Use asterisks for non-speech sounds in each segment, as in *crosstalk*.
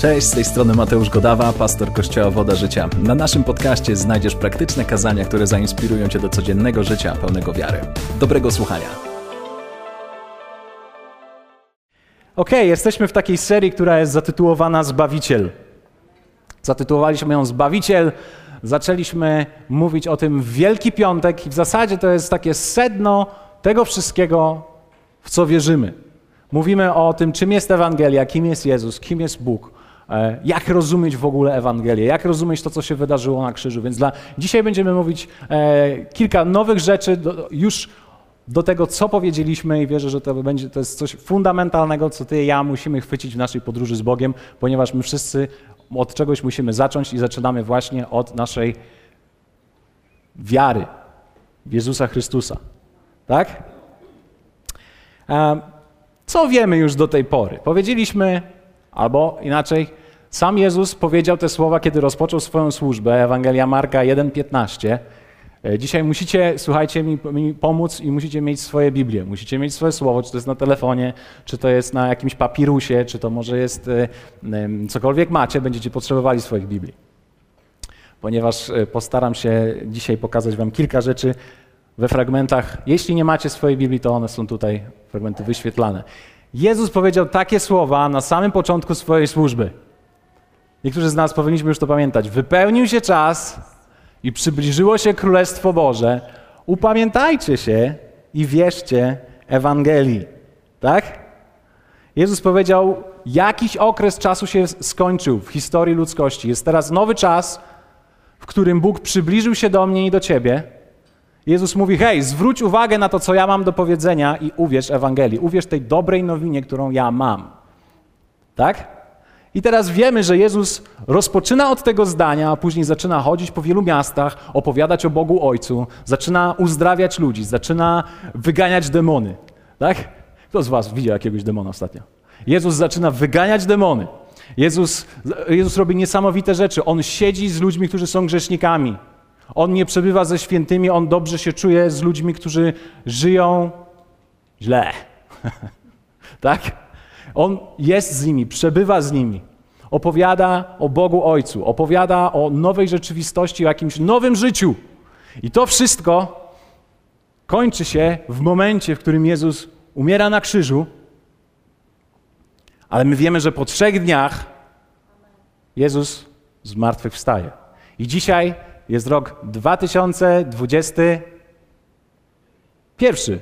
Cześć, z tej strony Mateusz Godawa, pastor Kościoła Woda Życia. Na naszym podcaście znajdziesz praktyczne kazania, które zainspirują Cię do codziennego życia pełnego wiary. Dobrego słuchania. Ok, jesteśmy w takiej serii, która jest zatytułowana Zbawiciel. Zatytułowaliśmy ją Zbawiciel. Zaczęliśmy mówić o tym w Wielki Piątek i w zasadzie to jest takie sedno tego wszystkiego, w co wierzymy. Mówimy o tym, czym jest Ewangelia, kim jest Jezus, kim jest Bóg, jak rozumieć w ogóle Ewangelię, jak rozumieć to, co się wydarzyło na krzyżu. Więc dla, dzisiaj będziemy mówić e, kilka nowych rzeczy do, już do tego, co powiedzieliśmy i wierzę, że to, będzie, to jest coś fundamentalnego, co ty i ja musimy chwycić w naszej podróży z Bogiem, ponieważ my wszyscy od czegoś musimy zacząć i zaczynamy właśnie od naszej wiary w Jezusa Chrystusa. Tak? Co wiemy już do tej pory? Powiedzieliśmy, albo inaczej, sam Jezus powiedział te słowa, kiedy rozpoczął swoją służbę, Ewangelia Marka 1,15. E, dzisiaj musicie, słuchajcie, mi, mi, pomóc i musicie mieć swoje Biblię. Musicie mieć swoje słowo, czy to jest na telefonie, czy to jest na jakimś papirusie, czy to może jest e, cokolwiek macie, będziecie potrzebowali swoich Biblii. Ponieważ e, postaram się dzisiaj pokazać Wam kilka rzeczy we fragmentach. Jeśli nie macie swojej Biblii, to one są tutaj, fragmenty wyświetlane. Jezus powiedział takie słowa na samym początku swojej służby. Niektórzy z nas powinniśmy już to pamiętać. Wypełnił się czas i przybliżyło się Królestwo Boże. Upamiętajcie się i wierzcie Ewangelii. Tak? Jezus powiedział, jakiś okres czasu się skończył w historii ludzkości. Jest teraz nowy czas, w którym Bóg przybliżył się do mnie i do ciebie Jezus mówi: Hej, zwróć uwagę na to, co ja mam do powiedzenia i uwierz Ewangelii. Uwierz tej dobrej nowinie, którą ja mam. Tak? I teraz wiemy, że Jezus rozpoczyna od tego zdania, a później zaczyna chodzić po wielu miastach, opowiadać o Bogu Ojcu, zaczyna uzdrawiać ludzi, zaczyna wyganiać demony. Tak? Kto z Was widział jakiegoś demona ostatnio? Jezus zaczyna wyganiać demony. Jezus, Jezus robi niesamowite rzeczy. On siedzi z ludźmi, którzy są grzesznikami. On nie przebywa ze świętymi, on dobrze się czuje z ludźmi, którzy żyją źle. *laughs* tak? On jest z nimi, przebywa z nimi. Opowiada o Bogu Ojcu, opowiada o nowej rzeczywistości, o jakimś nowym życiu. I to wszystko kończy się w momencie, w którym Jezus umiera na krzyżu, ale my wiemy, że po trzech dniach Jezus zmartwychwstaje. I dzisiaj jest rok 2021.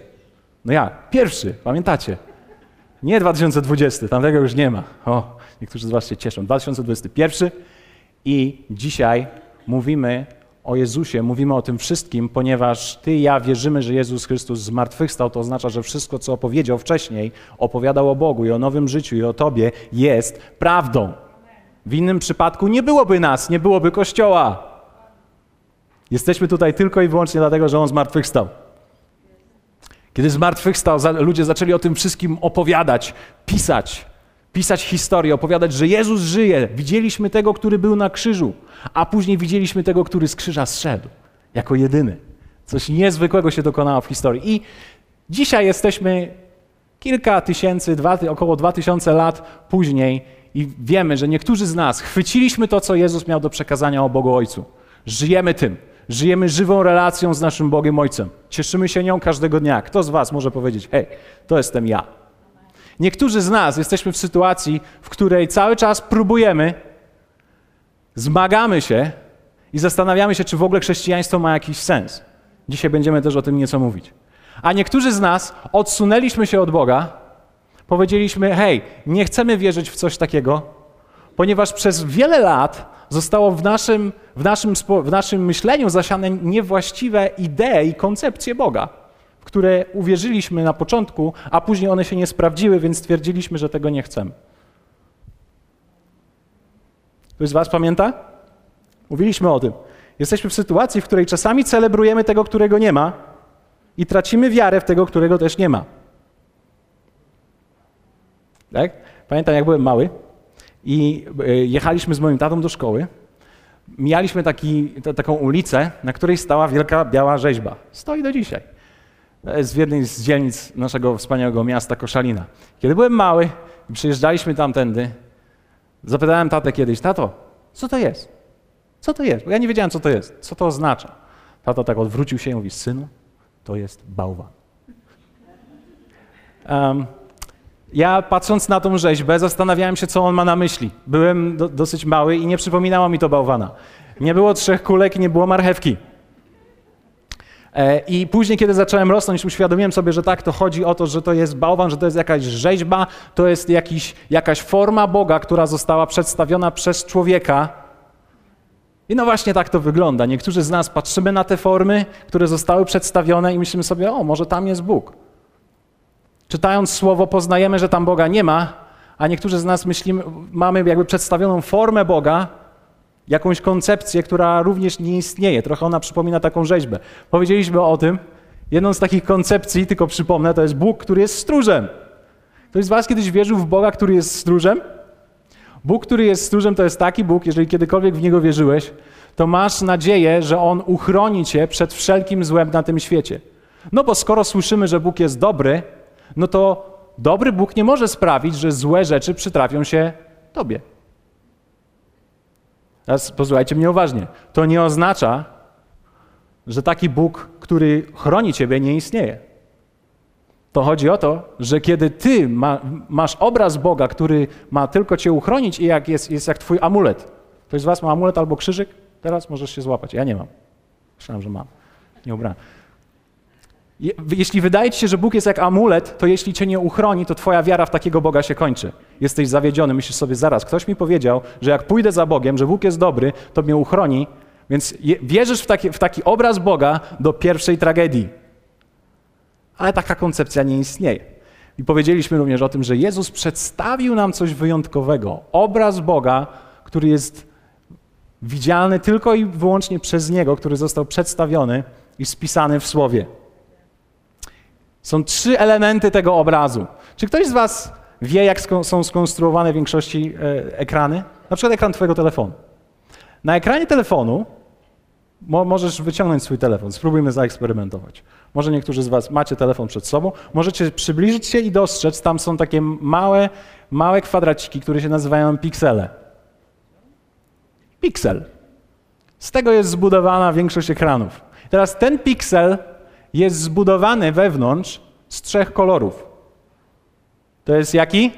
No ja, pierwszy, pamiętacie? Nie 2020, tamtego już nie ma. O, niektórzy z Was się cieszą. 2021 i dzisiaj mówimy o Jezusie, mówimy o tym wszystkim, ponieważ Ty i ja wierzymy, że Jezus Chrystus zmartwychwstał. To oznacza, że wszystko, co opowiedział wcześniej, opowiadał o Bogu i o nowym życiu i o Tobie, jest prawdą. W innym przypadku nie byłoby nas, nie byłoby Kościoła. Jesteśmy tutaj tylko i wyłącznie dlatego, że On zmartwychwstał. Kiedy zmartwychwstał, ludzie zaczęli o tym wszystkim opowiadać, pisać, pisać historię, opowiadać, że Jezus żyje. Widzieliśmy tego, który był na krzyżu, a później widzieliśmy tego, który z krzyża zszedł jako jedyny. Coś niezwykłego się dokonało w historii. I dzisiaj jesteśmy kilka tysięcy, dwa, około dwa tysiące lat później i wiemy, że niektórzy z nas chwyciliśmy to, co Jezus miał do przekazania o Bogu Ojcu. Żyjemy tym. Żyjemy żywą relacją z naszym Bogiem Ojcem. Cieszymy się nią każdego dnia. Kto z Was może powiedzieć: Hej, to jestem ja? Niektórzy z nas jesteśmy w sytuacji, w której cały czas próbujemy, zmagamy się i zastanawiamy się, czy w ogóle chrześcijaństwo ma jakiś sens. Dzisiaj będziemy też o tym nieco mówić. A niektórzy z nas odsunęliśmy się od Boga, powiedzieliśmy: Hej, nie chcemy wierzyć w coś takiego, ponieważ przez wiele lat zostało w naszym, w naszym, w naszym myśleniu zasiane niewłaściwe idee i koncepcje Boga, w które uwierzyliśmy na początku, a później one się nie sprawdziły, więc stwierdziliśmy, że tego nie chcemy. Ktoś z Was pamięta? Mówiliśmy o tym. Jesteśmy w sytuacji, w której czasami celebrujemy tego, którego nie ma i tracimy wiarę w tego, którego też nie ma. Tak? Pamiętam, jak byłem mały, i e, jechaliśmy z moim tatą do szkoły. Mijaliśmy taki, taką ulicę, na której stała wielka biała rzeźba. Stoi do dzisiaj. Jest w jednej z dzielnic naszego wspaniałego miasta Koszalina. Kiedy byłem mały i przyjeżdżaliśmy tamtędy, Zapytałem tatę kiedyś, tato, co to jest? Co to jest? Bo ja nie wiedziałem, co to jest. Co to oznacza? Tato tak odwrócił się i mówi, synu, to jest bałwan. Um, ja patrząc na tą rzeźbę, zastanawiałem się, co on ma na myśli. Byłem do, dosyć mały i nie przypominało mi to bałwana. Nie było trzech kulek nie było marchewki. E, I później, kiedy zacząłem rosnąć, uświadomiłem sobie, że tak, to chodzi o to, że to jest bałwan, że to jest jakaś rzeźba, to jest jakiś, jakaś forma Boga, która została przedstawiona przez człowieka. I no właśnie tak to wygląda. Niektórzy z nas patrzymy na te formy, które zostały przedstawione i myślimy sobie, o, może tam jest Bóg. Czytając słowo, poznajemy, że tam Boga nie ma, a niektórzy z nas myślimy, mamy jakby przedstawioną formę Boga, jakąś koncepcję, która również nie istnieje. Trochę ona przypomina taką rzeźbę. Powiedzieliśmy o tym. Jedną z takich koncepcji, tylko przypomnę, to jest Bóg, który jest stróżem. Ktoś z Was kiedyś wierzył w Boga, który jest stróżem? Bóg, który jest stróżem, to jest taki Bóg, jeżeli kiedykolwiek w Niego wierzyłeś, to masz nadzieję, że On uchroni Cię przed wszelkim złem na tym świecie. No bo skoro słyszymy, że Bóg jest dobry, no to dobry Bóg nie może sprawić, że złe rzeczy przytrafią się Tobie. Teraz posłuchajcie mnie uważnie. To nie oznacza, że taki Bóg, który chroni ciebie, nie istnieje. To chodzi o to, że kiedy ty ma, masz obraz Boga, który ma tylko cię uchronić i jak jest, jest jak twój amulet. Ktoś z was ma amulet albo krzyżyk? Teraz możesz się złapać. Ja nie mam. Myślałem, że mam. Nie ubrałem. Jeśli wydaje ci się, że Bóg jest jak amulet, to jeśli cię nie uchroni, to twoja wiara w takiego Boga się kończy. Jesteś zawiedziony, myślisz sobie zaraz, ktoś mi powiedział, że jak pójdę za Bogiem, że Bóg jest dobry, to mnie uchroni, więc wierzysz w taki, w taki obraz Boga do pierwszej tragedii. Ale taka koncepcja nie istnieje. I powiedzieliśmy również o tym, że Jezus przedstawił nam coś wyjątkowego. Obraz Boga, który jest widzialny tylko i wyłącznie przez Niego, który został przedstawiony i spisany w Słowie. Są trzy elementy tego obrazu. Czy ktoś z Was wie, jak są skonstruowane w większości e, ekrany? Na przykład ekran Twojego telefonu. Na ekranie telefonu mo możesz wyciągnąć swój telefon. Spróbujmy zaeksperymentować. Może niektórzy z Was macie telefon przed sobą. Możecie przybliżyć się i dostrzec, tam są takie małe, małe kwadraciki, które się nazywają piksele. Piksel. Z tego jest zbudowana większość ekranów. Teraz ten piksel jest zbudowany wewnątrz z trzech kolorów. To jest jaki?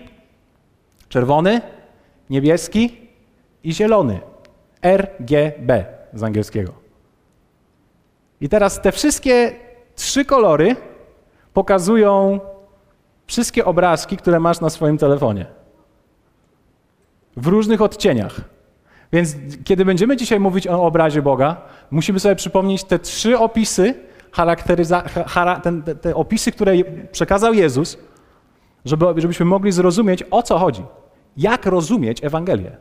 Czerwony, niebieski i zielony. RGB z angielskiego. I teraz te wszystkie trzy kolory pokazują wszystkie obrazki, które masz na swoim telefonie. W różnych odcieniach. Więc kiedy będziemy dzisiaj mówić o obrazie Boga, musimy sobie przypomnieć te trzy opisy, charakteryza- chara- ten, te, te, opisy, które przekazał Jezus, żeby, żebyśmy mogli zrozumieć, o co chodzi. Jak rozumieć Ewangelię.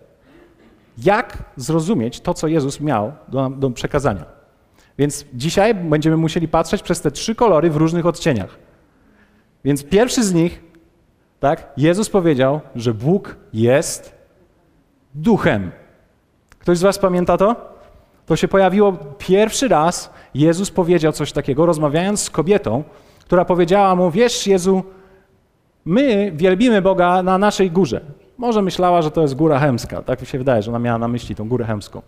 Jak zrozumieć to, co Jezus miał do, do przekazania. Więc dzisiaj będziemy musieli patrzeć przez te trzy kolory w różnych odcieniach. Więc pierwszy z nich, tak, Jezus powiedział, że Bóg jest duchem. Ktoś z Was pamięta to? To się pojawiło pierwszy raz. Jezus powiedział coś takiego, rozmawiając z kobietą, która powiedziała mu: Wiesz, Jezu, my wielbimy Boga na naszej górze. Może myślała, że to jest góra chemska. Tak mi się wydaje, że ona miała na myśli tą górę chemską.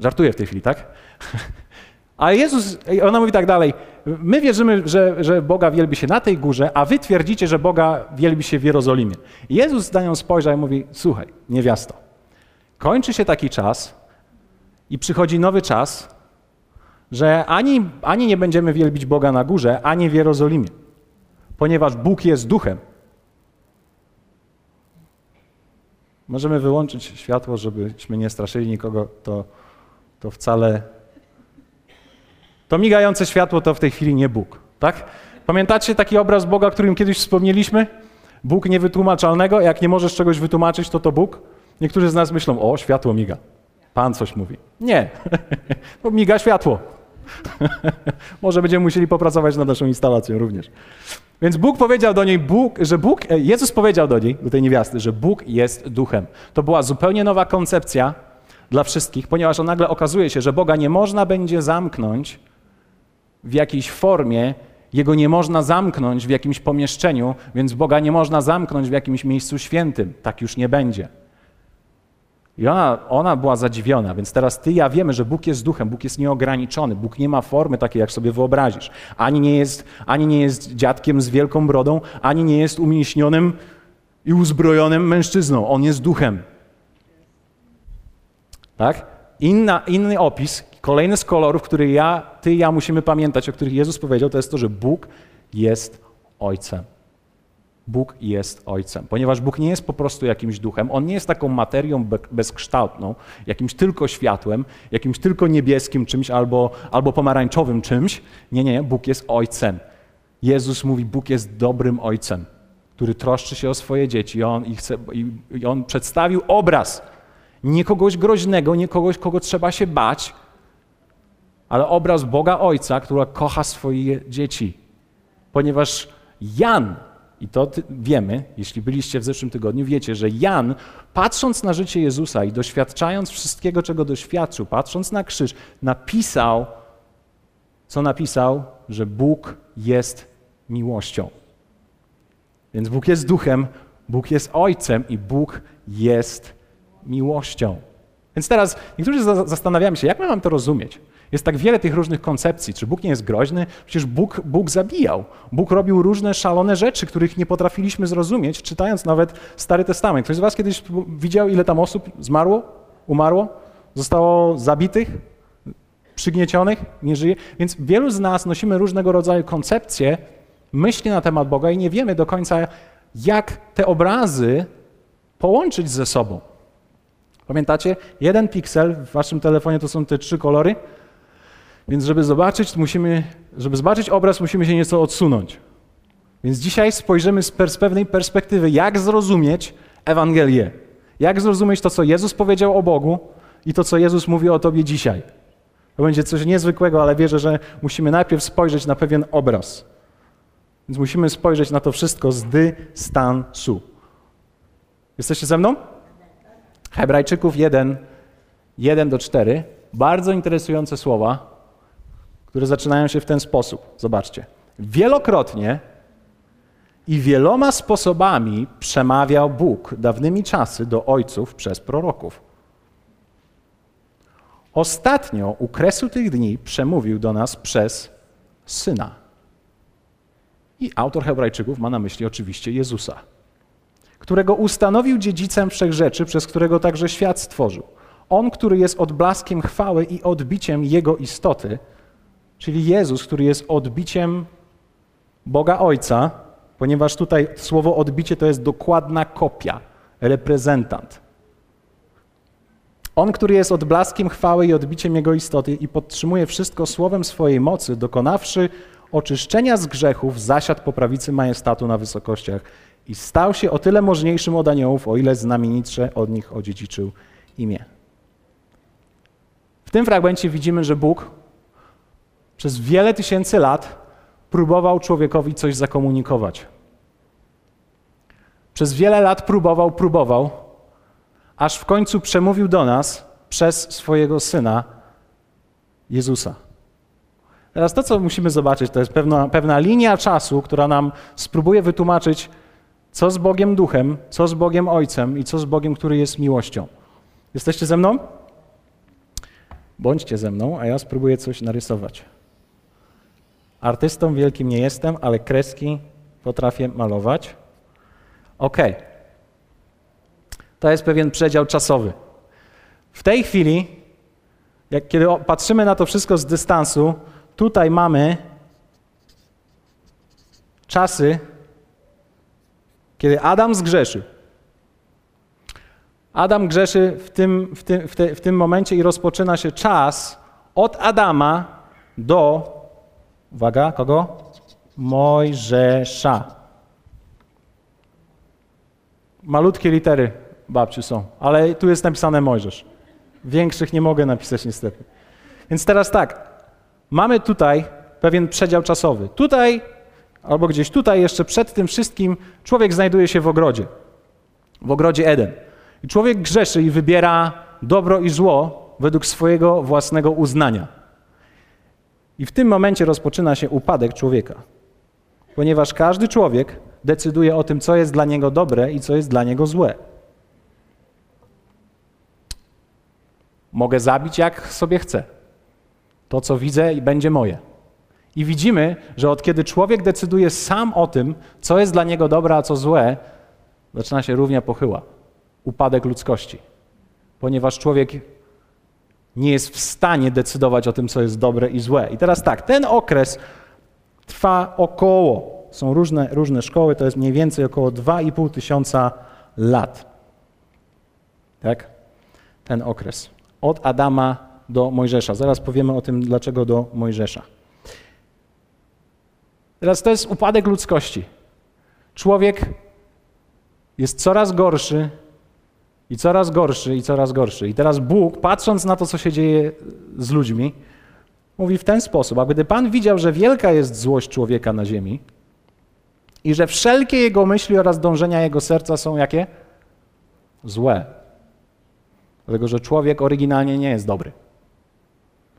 Żartuję w tej chwili, tak? *laughs* A Jezus, ona mówi tak dalej. My wierzymy, że, że Boga wielbi się na tej górze, a wy twierdzicie, że Boga wielbi się w Jerozolimie. Jezus na nią spojrzał i mówi: Słuchaj, niewiasto, kończy się taki czas, i przychodzi nowy czas, że ani, ani nie będziemy wielbić Boga na górze, ani w Jerozolimie, ponieważ Bóg jest duchem. Możemy wyłączyć światło, żebyśmy nie straszyli nikogo, to, to wcale. To migające światło to w tej chwili nie Bóg, tak? Pamiętacie taki obraz Boga, o którym kiedyś wspomnieliśmy? Bóg niewytłumaczalnego, jak nie możesz czegoś wytłumaczyć, to to Bóg. Niektórzy z nas myślą, o, światło miga. Pan coś mówi. Nie, *laughs* bo miga światło. *laughs* Może będziemy musieli popracować nad naszą instalacją również. Więc Bóg powiedział do niej, Bóg, że Bóg, e, Jezus powiedział do niej, do tej niewiasty, że Bóg jest duchem. To była zupełnie nowa koncepcja dla wszystkich, ponieważ on nagle okazuje się, że Boga nie można będzie zamknąć w jakiejś formie, Jego nie można zamknąć w jakimś pomieszczeniu, więc Boga nie można zamknąć w jakimś miejscu świętym. Tak już nie będzie. I ona, ona była zadziwiona, więc teraz ty i ja wiemy, że Bóg jest duchem, Bóg jest nieograniczony, Bóg nie ma formy takiej, jak sobie wyobrazisz. Ani nie jest, ani nie jest dziadkiem z wielką brodą, ani nie jest umięśnionym i uzbrojonym mężczyzną. On jest duchem. Tak? Inna, inny opis, kolejny z kolorów, który ja, ty i ja musimy pamiętać, o których Jezus powiedział, to jest to, że Bóg jest Ojcem. Bóg jest Ojcem, ponieważ Bóg nie jest po prostu jakimś duchem, On nie jest taką materią bezkształtną, jakimś tylko światłem, jakimś tylko niebieskim czymś albo, albo pomarańczowym czymś. Nie, nie, Bóg jest Ojcem. Jezus mówi, Bóg jest dobrym Ojcem, który troszczy się o swoje dzieci i On, i chce, i, i on przedstawił obraz nie kogoś groźnego, nie kogoś, kogo trzeba się bać, ale obraz Boga Ojca, który kocha swoje dzieci. Ponieważ Jan i to wiemy, jeśli byliście w zeszłym tygodniu, wiecie, że Jan, patrząc na życie Jezusa i doświadczając wszystkiego, czego doświadczył, patrząc na krzyż, napisał, co napisał, że Bóg jest miłością. Więc Bóg jest duchem, Bóg jest ojcem i Bóg jest miłością. Więc teraz niektórzy zastanawiają się, jak my mamy to rozumieć? Jest tak wiele tych różnych koncepcji. Czy Bóg nie jest groźny? Przecież Bóg, Bóg zabijał. Bóg robił różne szalone rzeczy, których nie potrafiliśmy zrozumieć, czytając nawet Stary Testament. Ktoś z Was kiedyś widział, ile tam osób zmarło, umarło, zostało zabitych, przygniecionych, nie żyje? Więc wielu z nas nosimy różnego rodzaju koncepcje, myśli na temat Boga i nie wiemy do końca, jak te obrazy połączyć ze sobą. Pamiętacie? Jeden piksel w waszym telefonie to są te trzy kolory, więc żeby zobaczyć, musimy, żeby zobaczyć obraz, musimy się nieco odsunąć. Więc dzisiaj spojrzymy z pewnej perspektywy, jak zrozumieć Ewangelię. Jak zrozumieć to, co Jezus powiedział o Bogu i to, co Jezus mówi o Tobie dzisiaj. To będzie coś niezwykłego, ale wierzę, że musimy najpierw spojrzeć na pewien obraz. Więc musimy spojrzeć na to wszystko z dystansu. Jesteście ze mną? Hebrajczyków 1, 1 do 4. Bardzo interesujące słowa które zaczynają się w ten sposób. Zobaczcie. Wielokrotnie i wieloma sposobami przemawiał Bóg dawnymi czasy do ojców przez proroków. Ostatnio u kresu tych dni przemówił do nas przez syna. I autor Hebrajczyków ma na myśli oczywiście Jezusa, którego ustanowił dziedzicem wszech rzeczy, przez którego także świat stworzył. On, który jest odblaskiem chwały i odbiciem jego istoty, czyli Jezus, który jest odbiciem Boga Ojca, ponieważ tutaj słowo odbicie to jest dokładna kopia, reprezentant. On, który jest odblaskiem chwały i odbiciem Jego istoty i podtrzymuje wszystko słowem swojej mocy, dokonawszy oczyszczenia z grzechów, zasiadł po prawicy majestatu na wysokościach i stał się o tyle możniejszym od aniołów, o ile znamienitsze od nich odziedziczył imię. W tym fragmencie widzimy, że Bóg przez wiele tysięcy lat próbował człowiekowi coś zakomunikować. Przez wiele lat próbował, próbował, aż w końcu przemówił do nas przez swojego syna Jezusa. Teraz to, co musimy zobaczyć, to jest pewna, pewna linia czasu, która nam spróbuje wytłumaczyć, co z Bogiem Duchem, co z Bogiem Ojcem i co z Bogiem, który jest miłością. Jesteście ze mną? Bądźcie ze mną, a ja spróbuję coś narysować. Artystą wielkim nie jestem, ale kreski potrafię malować. Ok. To jest pewien przedział czasowy. W tej chwili, jak kiedy patrzymy na to wszystko z dystansu, tutaj mamy czasy, kiedy Adam zgrzeszył. Adam grzeszy w tym, w, tym, w, te, w tym momencie i rozpoczyna się czas od Adama do Uwaga, kogo? Mojżesza. Malutkie litery, babciu, są, ale tu jest napisane Mojżesz. Większych nie mogę napisać niestety. Więc teraz tak, mamy tutaj pewien przedział czasowy. Tutaj, albo gdzieś tutaj, jeszcze przed tym wszystkim, człowiek znajduje się w ogrodzie. W ogrodzie Eden. I człowiek grzeszy i wybiera dobro i zło według swojego własnego uznania. I w tym momencie rozpoczyna się upadek człowieka, ponieważ każdy człowiek decyduje o tym, co jest dla niego dobre i co jest dla niego złe. Mogę zabić jak sobie chcę. To, co widzę, będzie moje. I widzimy, że od kiedy człowiek decyduje sam o tym, co jest dla niego dobre, a co złe, zaczyna się równia pochyła. Upadek ludzkości. Ponieważ człowiek nie jest w stanie decydować o tym, co jest dobre i złe. I teraz tak, ten okres trwa około, są różne, różne szkoły, to jest mniej więcej około 2,5 tysiąca lat. Tak? Ten okres. Od Adama do Mojżesza. Zaraz powiemy o tym, dlaczego do Mojżesza. Teraz to jest upadek ludzkości. Człowiek jest coraz gorszy i coraz gorszy i coraz gorszy. I teraz Bóg, patrząc na to, co się dzieje z ludźmi, mówi w ten sposób, a gdy Pan widział, że wielka jest złość człowieka na ziemi i że wszelkie jego myśli oraz dążenia jego serca są jakie? Złe. Dlatego, że człowiek oryginalnie nie jest dobry.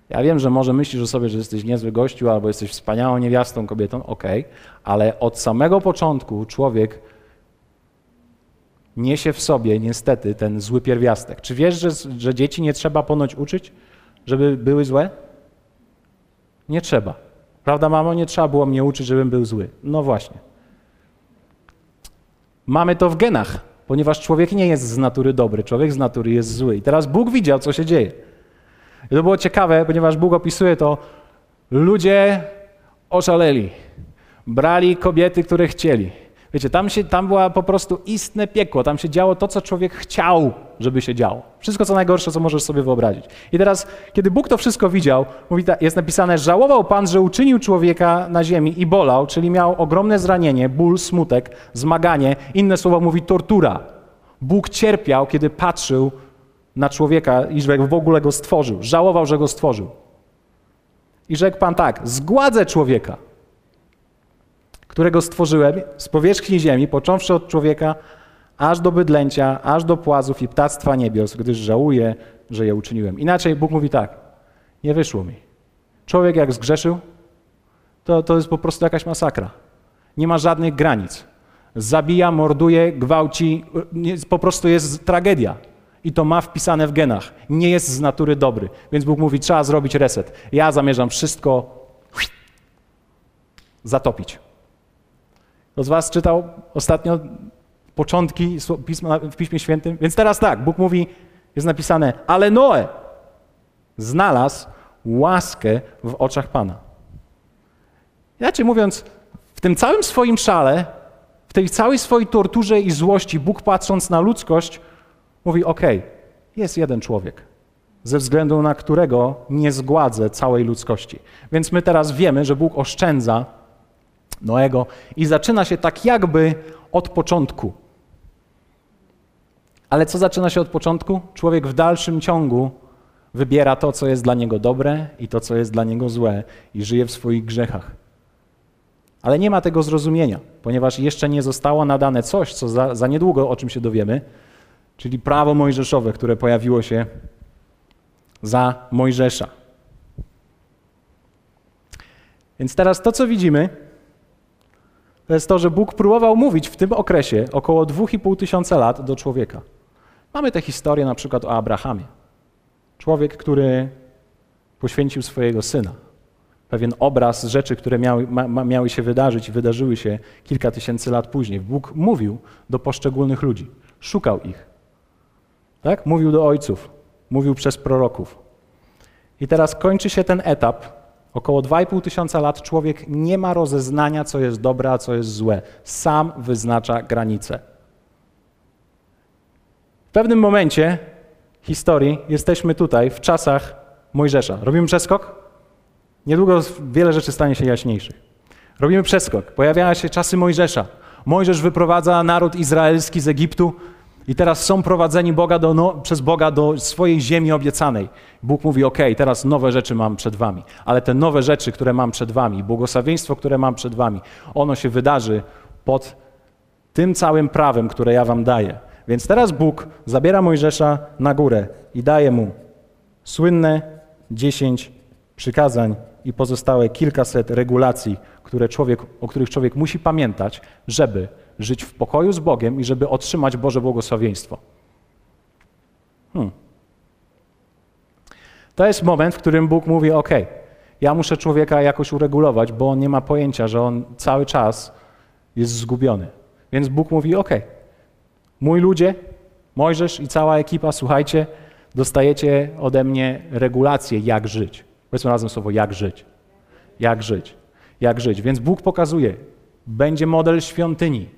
Ja wiem, że może myślisz o sobie, że jesteś niezły gościu albo jesteś wspaniałą niewiastą, kobietą, okej, okay, ale od samego początku człowiek niesie w sobie niestety ten zły pierwiastek. Czy wiesz, że, że dzieci nie trzeba ponoć uczyć, żeby były złe? Nie trzeba. Prawda, mamo? Nie trzeba było mnie uczyć, żebym był zły. No właśnie. Mamy to w genach, ponieważ człowiek nie jest z natury dobry, człowiek z natury jest zły. I teraz Bóg widział, co się dzieje. I to było ciekawe, ponieważ Bóg opisuje to, ludzie oszaleli, brali kobiety, które chcieli. Wiecie, tam, się, tam była po prostu istne piekło, tam się działo to, co człowiek chciał, żeby się działo. Wszystko, co najgorsze, co możesz sobie wyobrazić. I teraz, kiedy Bóg to wszystko widział, mówi, jest napisane, żałował Pan, że uczynił człowieka na ziemi i bolał, czyli miał ogromne zranienie, ból, smutek, zmaganie. Inne słowo mówi tortura. Bóg cierpiał, kiedy patrzył na człowieka i że w ogóle go stworzył. Żałował, że go stworzył. I rzekł Pan tak, zgładzę człowieka, którego stworzyłem z powierzchni ziemi, począwszy od człowieka, aż do bydlęcia, aż do płazów i ptactwa niebios, gdyż żałuję, że je uczyniłem. Inaczej Bóg mówi tak, nie wyszło mi. Człowiek jak zgrzeszył, to, to jest po prostu jakaś masakra. Nie ma żadnych granic. Zabija, morduje, gwałci, po prostu jest tragedia i to ma wpisane w genach. Nie jest z natury dobry. Więc Bóg mówi, trzeba zrobić reset. Ja zamierzam wszystko zatopić. Kto z was czytał ostatnio początki w Piśmie Świętym? Więc teraz tak, Bóg mówi, jest napisane, ale Noe znalazł łaskę w oczach Pana. Inaczej mówiąc, w tym całym swoim szale, w tej całej swojej torturze i złości, Bóg patrząc na ludzkość, Mówi: OK, jest jeden człowiek, ze względu na którego nie zgładzę całej ludzkości. Więc my teraz wiemy, że Bóg oszczędza Noego i zaczyna się tak jakby od początku. Ale co zaczyna się od początku? Człowiek w dalszym ciągu wybiera to, co jest dla niego dobre i to, co jest dla niego złe i żyje w swoich grzechach. Ale nie ma tego zrozumienia, ponieważ jeszcze nie zostało nadane coś, co za, za niedługo, o czym się dowiemy, czyli prawo mojżeszowe, które pojawiło się za Mojżesza. Więc teraz to, co widzimy, to jest to, że Bóg próbował mówić w tym okresie około 2,5 tysiąca lat do człowieka. Mamy tę historię na przykład o Abrahamie. Człowiek, który poświęcił swojego syna. Pewien obraz rzeczy, które miały, ma, miały się wydarzyć i wydarzyły się kilka tysięcy lat później. Bóg mówił do poszczególnych ludzi, szukał ich. Tak? Mówił do ojców, mówił przez proroków. I teraz kończy się ten etap. Około 2,5 tysiąca lat człowiek nie ma rozeznania, co jest dobre, a co jest złe. Sam wyznacza granice. W pewnym momencie historii jesteśmy tutaj, w czasach Mojżesza. Robimy przeskok? Niedługo wiele rzeczy stanie się jaśniejszych. Robimy przeskok. Pojawiają się czasy Mojżesza. Mojżesz wyprowadza naród izraelski z Egiptu i teraz są prowadzeni Boga do, no, przez Boga do swojej ziemi obiecanej. Bóg mówi: OK, teraz nowe rzeczy mam przed Wami, ale te nowe rzeczy, które mam przed Wami, błogosławieństwo, które mam przed Wami, ono się wydarzy pod tym całym prawem, które ja Wam daję. Więc teraz Bóg zabiera Mojżesza na górę i daje mu słynne dziesięć przykazań i pozostałe kilkaset regulacji, które człowiek, o których człowiek musi pamiętać, żeby żyć w pokoju z Bogiem i żeby otrzymać Boże błogosławieństwo. Hmm. To jest moment, w którym Bóg mówi: OK, ja muszę człowieka jakoś uregulować, bo on nie ma pojęcia, że on cały czas jest zgubiony. Więc Bóg mówi: OK, mój ludzie, Mojżesz i cała ekipa, słuchajcie, dostajecie ode mnie regulację, jak żyć. Powiedzmy razem słowo: jak żyć. Jak żyć. Jak żyć. Więc Bóg pokazuje, będzie model świątyni.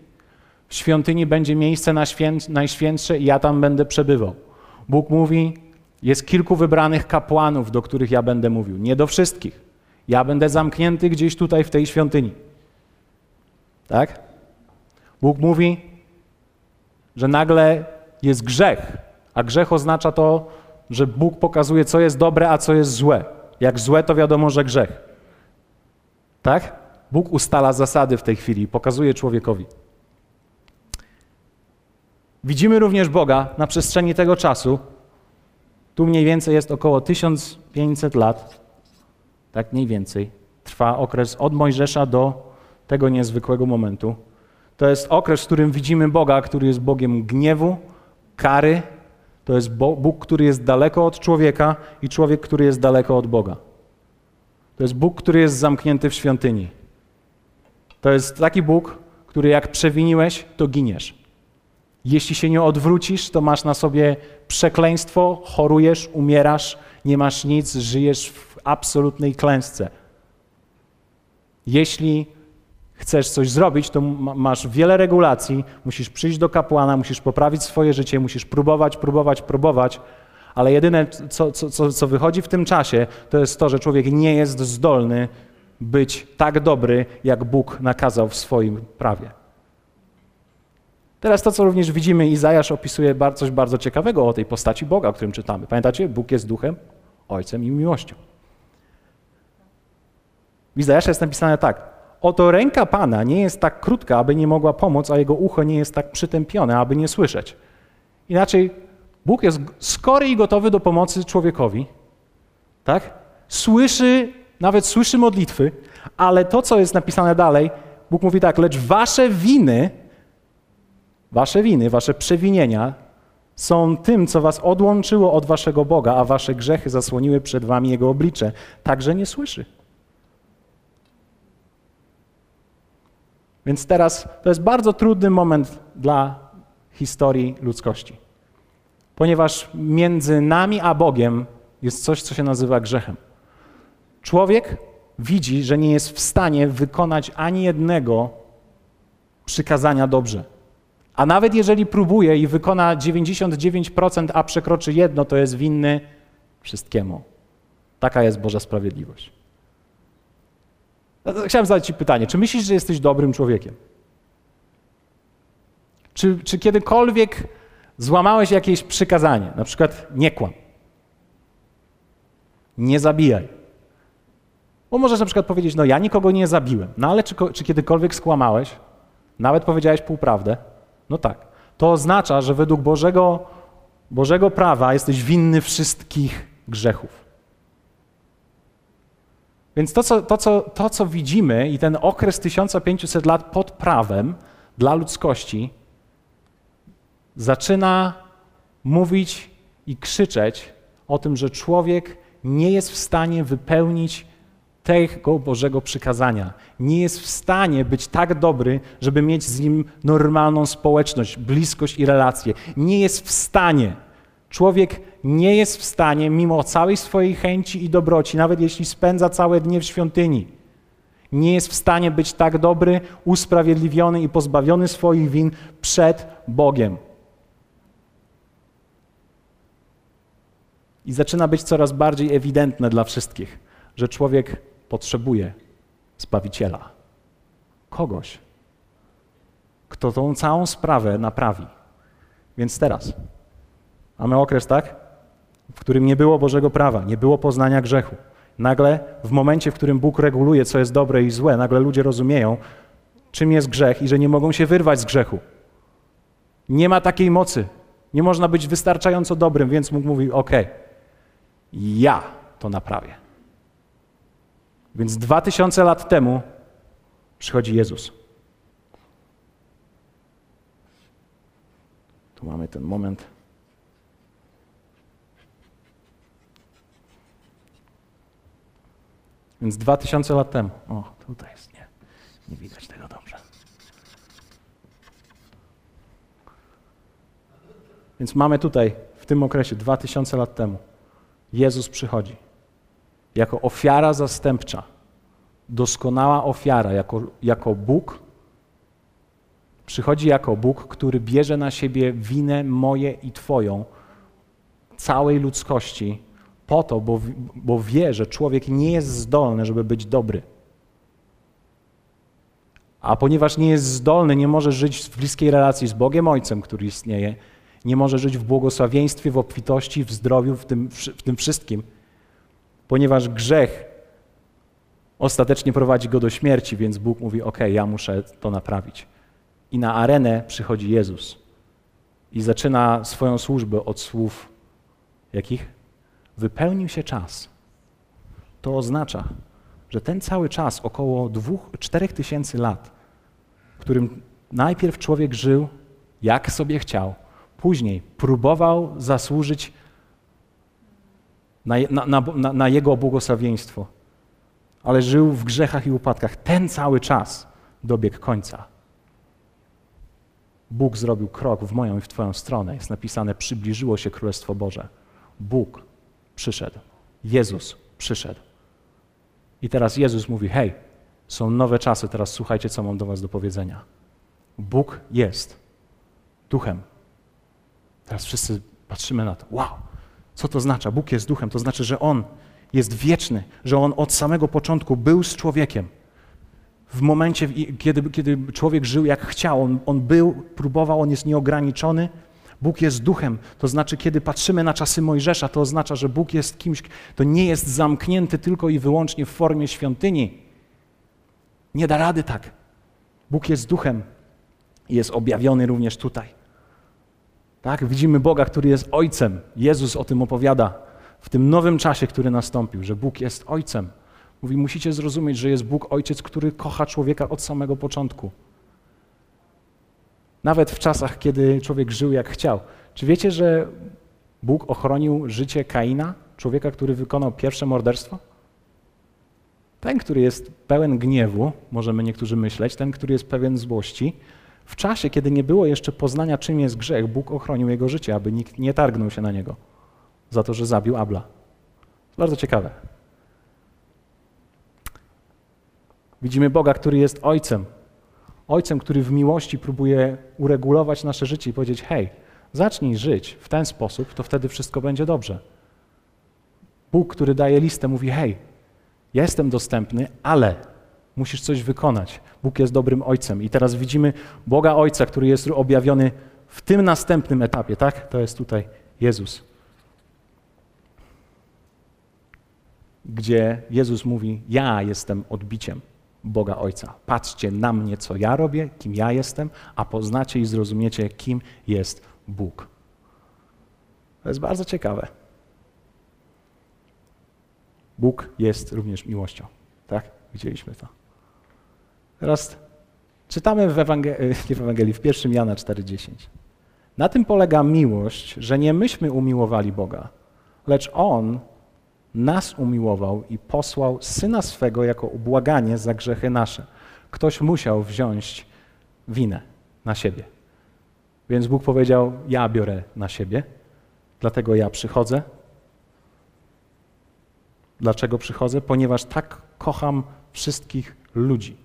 W świątyni będzie miejsce na święt, najświętsze i ja tam będę przebywał. Bóg mówi, jest kilku wybranych kapłanów, do których ja będę mówił. Nie do wszystkich. Ja będę zamknięty gdzieś tutaj w tej świątyni. Tak? Bóg mówi, że nagle jest grzech, a grzech oznacza to, że Bóg pokazuje, co jest dobre, a co jest złe. Jak złe, to wiadomo, że grzech. Tak? Bóg ustala zasady w tej chwili i pokazuje człowiekowi. Widzimy również Boga na przestrzeni tego czasu. Tu mniej więcej jest około 1500 lat, tak mniej więcej. Trwa okres od Mojżesza do tego niezwykłego momentu. To jest okres, w którym widzimy Boga, który jest Bogiem gniewu, kary. To jest Bóg, który jest daleko od człowieka i człowiek, który jest daleko od Boga. To jest Bóg, który jest zamknięty w świątyni. To jest taki Bóg, który jak przewiniłeś, to giniesz. Jeśli się nie odwrócisz, to masz na sobie przekleństwo, chorujesz, umierasz, nie masz nic, żyjesz w absolutnej klęsce. Jeśli chcesz coś zrobić, to masz wiele regulacji, musisz przyjść do kapłana, musisz poprawić swoje życie, musisz próbować, próbować, próbować, ale jedyne, co, co, co wychodzi w tym czasie, to jest to, że człowiek nie jest zdolny być tak dobry, jak Bóg nakazał w swoim prawie. Teraz to, co również widzimy, Izajasz opisuje coś bardzo ciekawego o tej postaci Boga, o którym czytamy. Pamiętacie? Bóg jest duchem, ojcem i miłością. W Izajasza jest napisane tak. Oto ręka Pana nie jest tak krótka, aby nie mogła pomóc, a jego ucho nie jest tak przytępione, aby nie słyszeć. Inaczej, Bóg jest skory i gotowy do pomocy człowiekowi, tak? Słyszy, nawet słyszy modlitwy, ale to, co jest napisane dalej, Bóg mówi tak, lecz wasze winy Wasze winy, wasze przewinienia są tym, co was odłączyło od waszego Boga, a wasze grzechy zasłoniły przed wami Jego oblicze. Także nie słyszy. Więc teraz to jest bardzo trudny moment dla historii ludzkości. Ponieważ między nami a Bogiem jest coś, co się nazywa grzechem. Człowiek widzi, że nie jest w stanie wykonać ani jednego przykazania dobrze. A nawet jeżeli próbuje i wykona 99%, a przekroczy jedno, to jest winny wszystkiemu. Taka jest Boża sprawiedliwość. Chciałem zadać Ci pytanie, czy myślisz, że jesteś dobrym człowiekiem? Czy, czy kiedykolwiek złamałeś jakieś przykazanie, na przykład nie kłam, nie zabijaj? Bo możesz na przykład powiedzieć, no ja nikogo nie zabiłem, no ale czy, czy kiedykolwiek skłamałeś, nawet powiedziałeś półprawdę? No tak. To oznacza, że według Bożego, Bożego prawa jesteś winny wszystkich grzechów. Więc to co, to, co, to, co widzimy i ten okres 1500 lat pod prawem dla ludzkości zaczyna mówić i krzyczeć o tym, że człowiek nie jest w stanie wypełnić tego Bożego przykazania. Nie jest w stanie być tak dobry, żeby mieć z Nim normalną społeczność, bliskość i relacje. Nie jest w stanie. Człowiek nie jest w stanie, mimo całej swojej chęci i dobroci, nawet jeśli spędza całe dnie w świątyni, nie jest w stanie być tak dobry, usprawiedliwiony i pozbawiony swoich win przed Bogiem. I zaczyna być coraz bardziej ewidentne dla wszystkich, że człowiek potrzebuje Zbawiciela. Kogoś, kto tą całą sprawę naprawi. Więc teraz mamy okres, tak? W którym nie było Bożego prawa, nie było poznania grzechu. Nagle, w momencie, w którym Bóg reguluje, co jest dobre i złe, nagle ludzie rozumieją, czym jest grzech i że nie mogą się wyrwać z grzechu. Nie ma takiej mocy. Nie można być wystarczająco dobrym, więc Bóg mówi: OK, ja to naprawię. Więc dwa tysiące lat temu przychodzi Jezus. Tu mamy ten moment. Więc dwa tysiące lat temu. O, tutaj jest, nie, nie widać tego dobrze. Więc mamy tutaj, w tym okresie, dwa tysiące lat temu, Jezus przychodzi jako ofiara zastępcza, doskonała ofiara, jako, jako Bóg, przychodzi jako Bóg, który bierze na siebie winę moje i Twoją, całej ludzkości, po to, bo, bo wie, że człowiek nie jest zdolny, żeby być dobry. A ponieważ nie jest zdolny, nie może żyć w bliskiej relacji z Bogiem Ojcem, który istnieje, nie może żyć w błogosławieństwie, w obfitości, w zdrowiu, w tym, w tym wszystkim, ponieważ grzech ostatecznie prowadzi go do śmierci, więc Bóg mówi: OK, ja muszę to naprawić. I na arenę przychodzi Jezus i zaczyna swoją służbę od słów jakich? Wypełnił się czas. To oznacza, że ten cały czas, około dwóch, czterech tysięcy lat, w którym najpierw człowiek żył jak sobie chciał, później próbował zasłużyć na, na, na, na Jego błogosławieństwo, ale żył w grzechach i upadkach. Ten cały czas dobiegł końca. Bóg zrobił krok w moją i w Twoją stronę. Jest napisane: Przybliżyło się Królestwo Boże. Bóg przyszedł. Jezus przyszedł. I teraz Jezus mówi: Hej, są nowe czasy, teraz słuchajcie, co mam do Was do powiedzenia. Bóg jest duchem. Teraz wszyscy patrzymy na to. Wow, co to znaczy? Bóg jest duchem. To znaczy, że On jest wieczny, że On od samego początku był z człowiekiem. W momencie, kiedy, kiedy człowiek żył jak chciał, on, on był, próbował, on jest nieograniczony. Bóg jest duchem, to znaczy, kiedy patrzymy na czasy Mojżesza, to oznacza, że Bóg jest kimś, to nie jest zamknięty tylko i wyłącznie w formie świątyni. Nie da rady tak. Bóg jest duchem i jest objawiony również tutaj. Tak? Widzimy Boga, który jest Ojcem. Jezus o tym opowiada w tym nowym czasie, który nastąpił, że Bóg jest Ojcem. Mówi, musicie zrozumieć, że jest Bóg Ojciec, który kocha człowieka od samego początku. Nawet w czasach, kiedy człowiek żył jak chciał. Czy wiecie, że Bóg ochronił życie Kaina, człowieka, który wykonał pierwsze morderstwo? Ten, który jest pełen gniewu, możemy niektórzy myśleć, ten, który jest pełen złości, w czasie, kiedy nie było jeszcze poznania, czym jest grzech, Bóg ochronił jego życie, aby nikt nie targnął się na niego za to, że zabił Abla. Bardzo ciekawe. Widzimy Boga, który jest Ojcem. Ojcem, który w miłości próbuje uregulować nasze życie i powiedzieć: Hej, zacznij żyć w ten sposób, to wtedy wszystko będzie dobrze. Bóg, który daje listę, mówi: Hej, jestem dostępny, ale musisz coś wykonać. Bóg jest dobrym Ojcem. I teraz widzimy Boga Ojca, który jest objawiony w tym następnym etapie, tak? To jest tutaj Jezus. Gdzie Jezus mówi: Ja jestem odbiciem. Boga Ojca. Patrzcie na mnie, co ja robię, kim ja jestem, a poznacie i zrozumiecie, kim jest Bóg. To jest bardzo ciekawe. Bóg jest również miłością. Tak? Widzieliśmy to. Teraz czytamy *laughs* w Ewangelii, w Ewangelii, w 1 Jana 4,10. Na tym polega miłość, że nie myśmy umiłowali Boga, lecz On nas umiłował i posłał Syna swego jako ubłaganie za grzechy nasze. Ktoś musiał wziąć winę na siebie. Więc Bóg powiedział: Ja biorę na siebie, dlatego ja przychodzę. Dlaczego przychodzę? Ponieważ tak kocham wszystkich ludzi.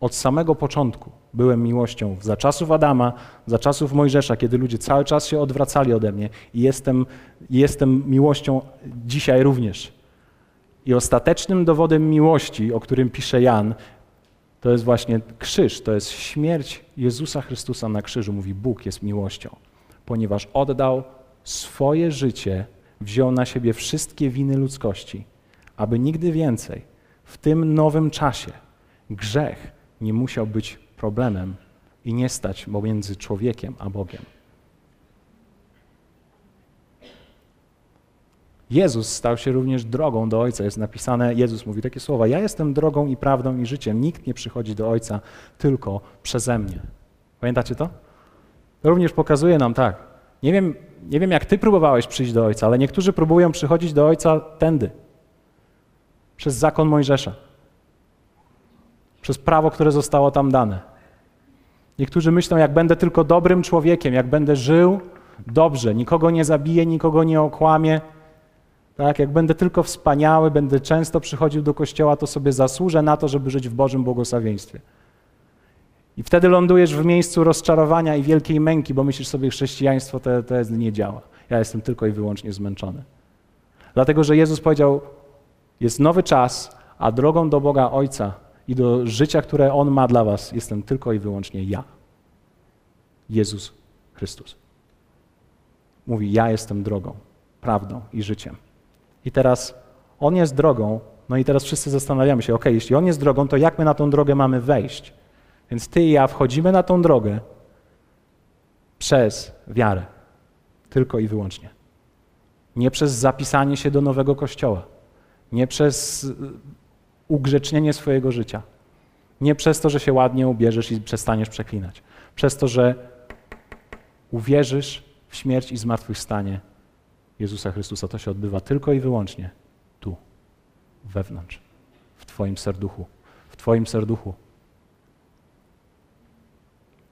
Od samego początku byłem miłością za czasów Adama, za czasów Mojżesza, kiedy ludzie cały czas się odwracali ode mnie i jestem, jestem miłością dzisiaj również. I ostatecznym dowodem miłości, o którym pisze Jan, to jest właśnie krzyż, to jest śmierć Jezusa Chrystusa na krzyżu. Mówi, Bóg jest miłością, ponieważ oddał swoje życie, wziął na siebie wszystkie winy ludzkości, aby nigdy więcej w tym nowym czasie grzech nie musiał być problemem i nie stać pomiędzy człowiekiem a Bogiem. Jezus stał się również drogą do Ojca. Jest napisane, Jezus mówi takie słowa: Ja jestem drogą i prawdą i życiem. Nikt nie przychodzi do Ojca tylko przeze mnie. Pamiętacie to? To również pokazuje nam tak. Nie wiem, nie wiem, jak ty próbowałeś przyjść do Ojca, ale niektórzy próbują przychodzić do Ojca tędy. Przez zakon Mojżesza. Przez prawo, które zostało tam dane. Niektórzy myślą, jak będę tylko dobrym człowiekiem, jak będę żył dobrze, nikogo nie zabiję, nikogo nie okłamię, tak, jak będę tylko wspaniały, będę często przychodził do kościoła, to sobie zasłużę na to, żeby żyć w Bożym błogosławieństwie. I wtedy lądujesz w miejscu rozczarowania i wielkiej męki, bo myślisz sobie, chrześcijaństwo to, to nie działa. Ja jestem tylko i wyłącznie zmęczony. Dlatego, że Jezus powiedział, jest nowy czas, a drogą do Boga Ojca i do życia, które On ma dla was, jestem tylko i wyłącznie ja. Jezus Chrystus. Mówi, ja jestem drogą, prawdą i życiem. I teraz On jest drogą, no i teraz wszyscy zastanawiamy się, ok, jeśli On jest drogą, to jak my na tą drogę mamy wejść? Więc Ty i ja wchodzimy na tą drogę przez wiarę. Tylko i wyłącznie. Nie przez zapisanie się do nowego kościoła. Nie przez ugrzecznienie swojego życia. Nie przez to, że się ładnie ubierzesz i przestaniesz przeklinać. Przez to, że uwierzysz w śmierć i zmartwychwstanie Jezusa Chrystusa. To się odbywa tylko i wyłącznie tu, wewnątrz, w Twoim serduchu. W Twoim serduchu.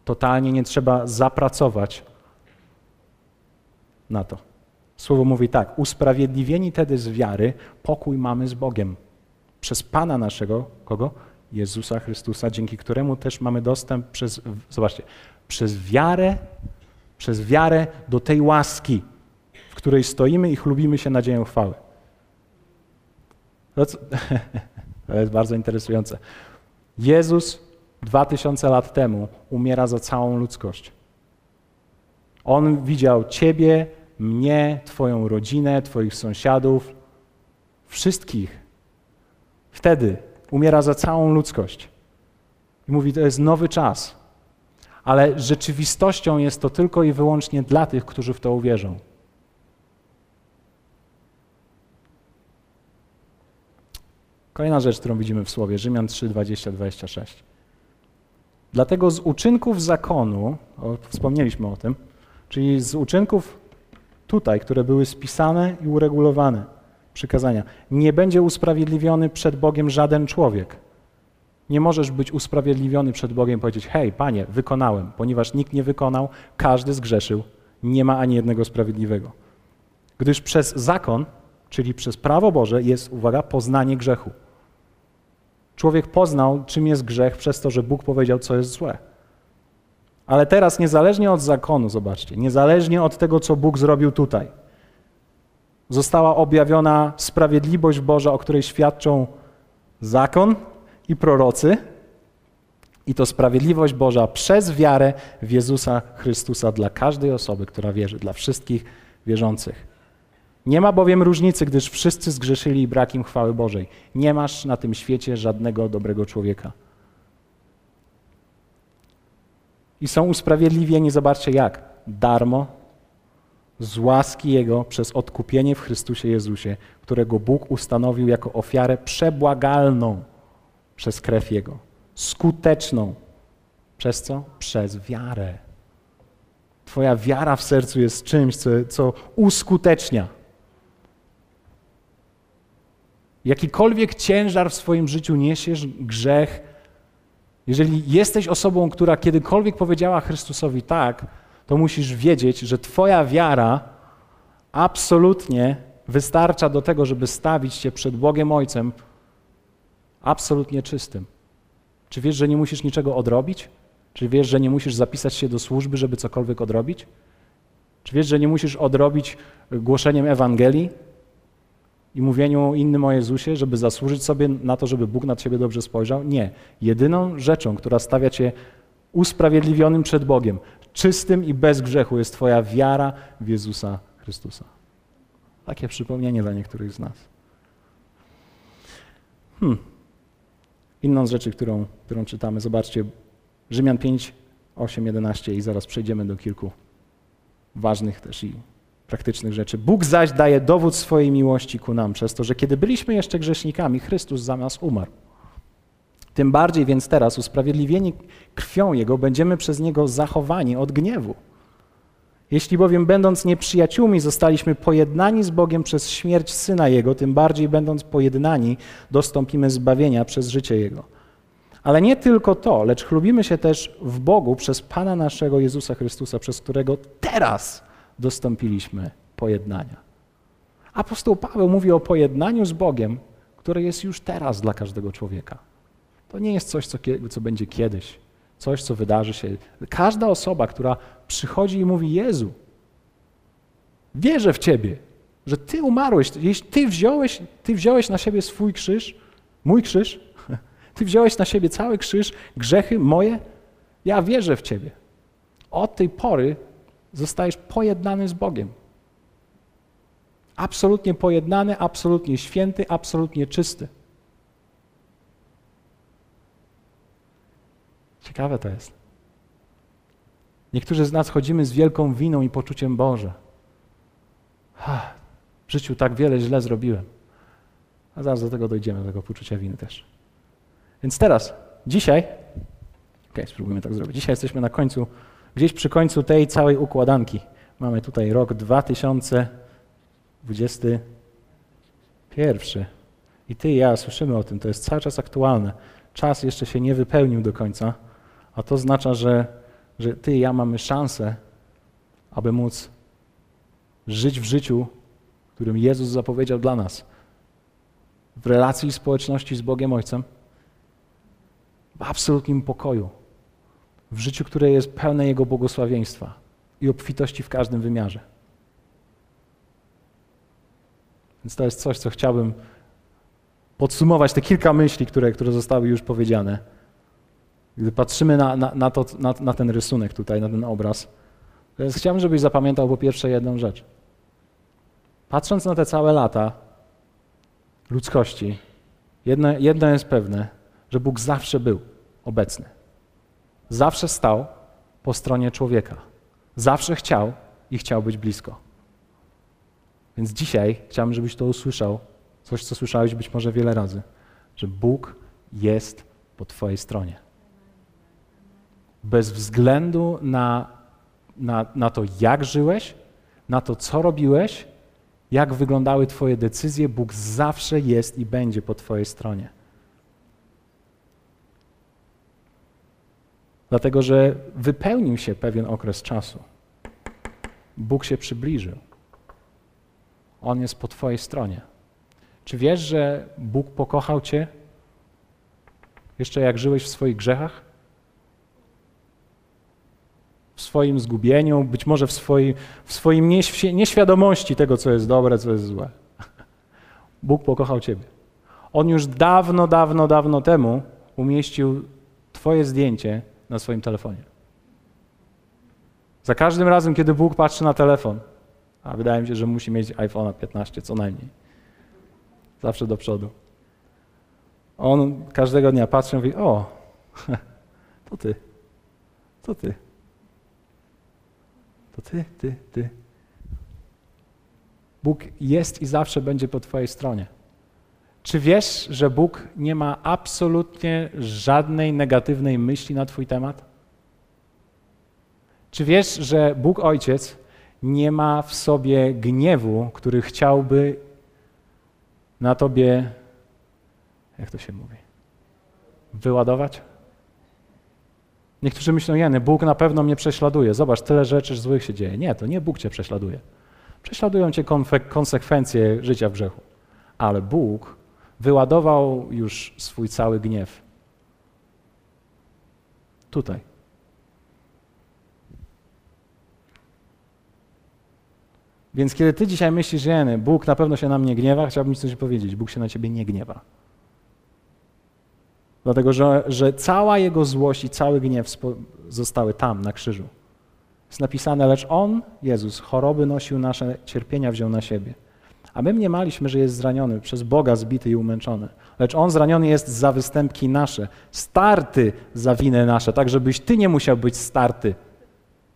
Totalnie nie trzeba zapracować na to. Słowo mówi tak: Usprawiedliwieni tedy z wiary, pokój mamy z Bogiem. Przez Pana naszego, kogo? Jezusa Chrystusa, dzięki któremu też mamy dostęp przez, zobaczcie, przez wiarę, przez wiarę do tej łaski, w której stoimy i chlubimy się nadzieją chwały. To, *laughs* to jest bardzo interesujące. Jezus dwa tysiące lat temu umiera za całą ludzkość. On widział Ciebie, mnie, Twoją rodzinę, Twoich sąsiadów, wszystkich. Wtedy umiera za całą ludzkość. I mówi, to jest nowy czas. Ale rzeczywistością jest to tylko i wyłącznie dla tych, którzy w to uwierzą. Kolejna rzecz, którą widzimy w słowie, Rzymian 3, 20, 26. Dlatego z uczynków zakonu, o, wspomnieliśmy o tym, czyli z uczynków tutaj, które były spisane i uregulowane, przykazania, nie będzie usprawiedliwiony przed Bogiem żaden człowiek. Nie możesz być usprawiedliwiony przed Bogiem i powiedzieć: Hej, panie, wykonałem, ponieważ nikt nie wykonał, każdy zgrzeszył, nie ma ani jednego sprawiedliwego. Gdyż przez zakon, czyli przez prawo Boże, jest, uwaga, poznanie grzechu. Człowiek poznał, czym jest grzech, przez to, że Bóg powiedział, co jest złe. Ale teraz, niezależnie od zakonu, zobaczcie, niezależnie od tego, co Bóg zrobił tutaj, została objawiona sprawiedliwość Boża, o której świadczą zakon i prorocy. I to sprawiedliwość Boża przez wiarę w Jezusa Chrystusa dla każdej osoby, która wierzy, dla wszystkich wierzących. Nie ma bowiem różnicy, gdyż wszyscy zgrzeszyli i chwały Bożej. Nie masz na tym świecie żadnego dobrego człowieka. I są usprawiedliwieni, zobaczcie jak, darmo, z łaski Jego przez odkupienie w Chrystusie Jezusie, którego Bóg ustanowił jako ofiarę przebłagalną przez krew Jego, skuteczną. Przez co? Przez wiarę. Twoja wiara w sercu jest czymś, co, co uskutecznia jakikolwiek ciężar w swoim życiu niesiesz, grzech, jeżeli jesteś osobą, która kiedykolwiek powiedziała Chrystusowi tak, to musisz wiedzieć, że Twoja wiara absolutnie wystarcza do tego, żeby stawić się przed Bogiem Ojcem absolutnie czystym. Czy wiesz, że nie musisz niczego odrobić? Czy wiesz, że nie musisz zapisać się do służby, żeby cokolwiek odrobić? Czy wiesz, że nie musisz odrobić głoszeniem Ewangelii? i mówieniu innym o Jezusie, żeby zasłużyć sobie na to, żeby Bóg na ciebie dobrze spojrzał? Nie. Jedyną rzeczą, która stawia cię usprawiedliwionym przed Bogiem, czystym i bez grzechu, jest Twoja wiara w Jezusa Chrystusa. Takie przypomnienie dla niektórych z nas. Hmm. Inną z rzeczy, którą, którą czytamy, zobaczcie, Rzymian 5, 8, 11 i zaraz przejdziemy do kilku ważnych też i praktycznych rzeczy. Bóg zaś daje dowód swojej miłości ku nam przez to, że kiedy byliśmy jeszcze grzesznikami, Chrystus za nas umarł. Tym bardziej więc teraz, usprawiedliwieni krwią Jego, będziemy przez Niego zachowani od gniewu. Jeśli bowiem będąc nieprzyjaciółmi zostaliśmy pojednani z Bogiem przez śmierć Syna Jego, tym bardziej będąc pojednani dostąpimy zbawienia przez życie Jego. Ale nie tylko to, lecz chlubimy się też w Bogu przez Pana naszego Jezusa Chrystusa, przez którego teraz dostąpiliśmy pojednania. Apostoł Paweł mówi o pojednaniu z Bogiem, które jest już teraz dla każdego człowieka. To nie jest coś, co, co będzie kiedyś, coś, co wydarzy się. Każda osoba, która przychodzi i mówi: Jezu, wierzę w Ciebie, że Ty umarłeś, jeśli Ty wziąłeś, Ty wziąłeś na siebie swój krzyż, mój krzyż, *laughs* Ty wziąłeś na siebie cały krzyż, grzechy moje, ja wierzę w Ciebie. Od tej pory zostajesz pojednany z Bogiem. Absolutnie pojednany, absolutnie święty, absolutnie czysty. Ciekawe to jest. Niektórzy z nas chodzimy z wielką winą i poczuciem Boże. Ha, w życiu tak wiele źle zrobiłem. A zaraz do tego dojdziemy, do tego poczucia winy też. Więc teraz, dzisiaj, ok, spróbujmy tak zrobić. Dzisiaj jesteśmy na końcu, gdzieś przy końcu tej całej układanki. Mamy tutaj rok 2021. I ty i ja słyszymy o tym, to jest cały czas aktualne. Czas jeszcze się nie wypełnił do końca, a to oznacza, że, że ty i ja mamy szansę, aby móc żyć w życiu, którym Jezus zapowiedział dla nas. W relacji i społeczności z Bogiem Ojcem, w absolutnym pokoju, w życiu, które jest pełne Jego błogosławieństwa i obfitości w każdym wymiarze. Więc to jest coś, co chciałbym podsumować, te kilka myśli, które, które zostały już powiedziane. Gdy patrzymy na, na, na, to, na, na ten rysunek tutaj, na ten obraz, jest, chciałbym, żebyś zapamiętał po pierwsze jedną rzecz. Patrząc na te całe lata ludzkości, jedno, jedno jest pewne, że Bóg zawsze był obecny. Zawsze stał po stronie człowieka. Zawsze chciał i chciał być blisko. Więc dzisiaj chciałbym, żebyś to usłyszał, coś, co słyszałeś być może wiele razy, że Bóg jest po Twojej stronie. Bez względu na, na, na to, jak żyłeś, na to, co robiłeś, jak wyglądały Twoje decyzje, Bóg zawsze jest i będzie po Twojej stronie. Dlatego, że wypełnił się pewien okres czasu. Bóg się przybliżył. On jest po Twojej stronie. Czy wiesz, że Bóg pokochał Cię jeszcze jak żyłeś w swoich grzechach? W swoim zgubieniu, być może w, swoi, w swoim nieświadomości tego, co jest dobre, co jest złe. *laughs* Bóg pokochał Ciebie. On już dawno, dawno, dawno temu umieścił Twoje zdjęcie na swoim telefonie. Za każdym razem, kiedy Bóg patrzy na telefon, a wydaje mi się, że musi mieć iPhone 15 co najmniej, zawsze do przodu. On każdego dnia patrzy i mówi: O, *laughs* to ty, to ty, to ty, ty, ty. Bóg jest i zawsze będzie po Twojej stronie. Czy wiesz, że Bóg nie ma absolutnie żadnej negatywnej myśli na Twój temat? Czy wiesz, że Bóg Ojciec nie ma w sobie gniewu, który chciałby na Tobie, jak to się mówi, wyładować? Niektórzy myślą, Jany, Bóg na pewno mnie prześladuje. Zobacz, tyle rzeczy złych się dzieje. Nie, to nie Bóg Cię prześladuje. Prześladują Cię konsekwencje życia w grzechu. Ale Bóg wyładował już swój cały gniew. Tutaj. Więc kiedy ty dzisiaj myślisz, że Bóg na pewno się na mnie gniewa, chciałbym ci coś powiedzieć. Bóg się na ciebie nie gniewa. Dlatego, że, że cała Jego złość i cały gniew zostały tam, na krzyżu. Jest napisane, lecz On, Jezus, choroby nosił nasze, cierpienia wziął na siebie. A my mniemaliśmy, że jest zraniony, przez Boga zbity i umęczony. Lecz On zraniony jest za występki nasze, starty za winy nasze, tak żebyś Ty nie musiał być starty.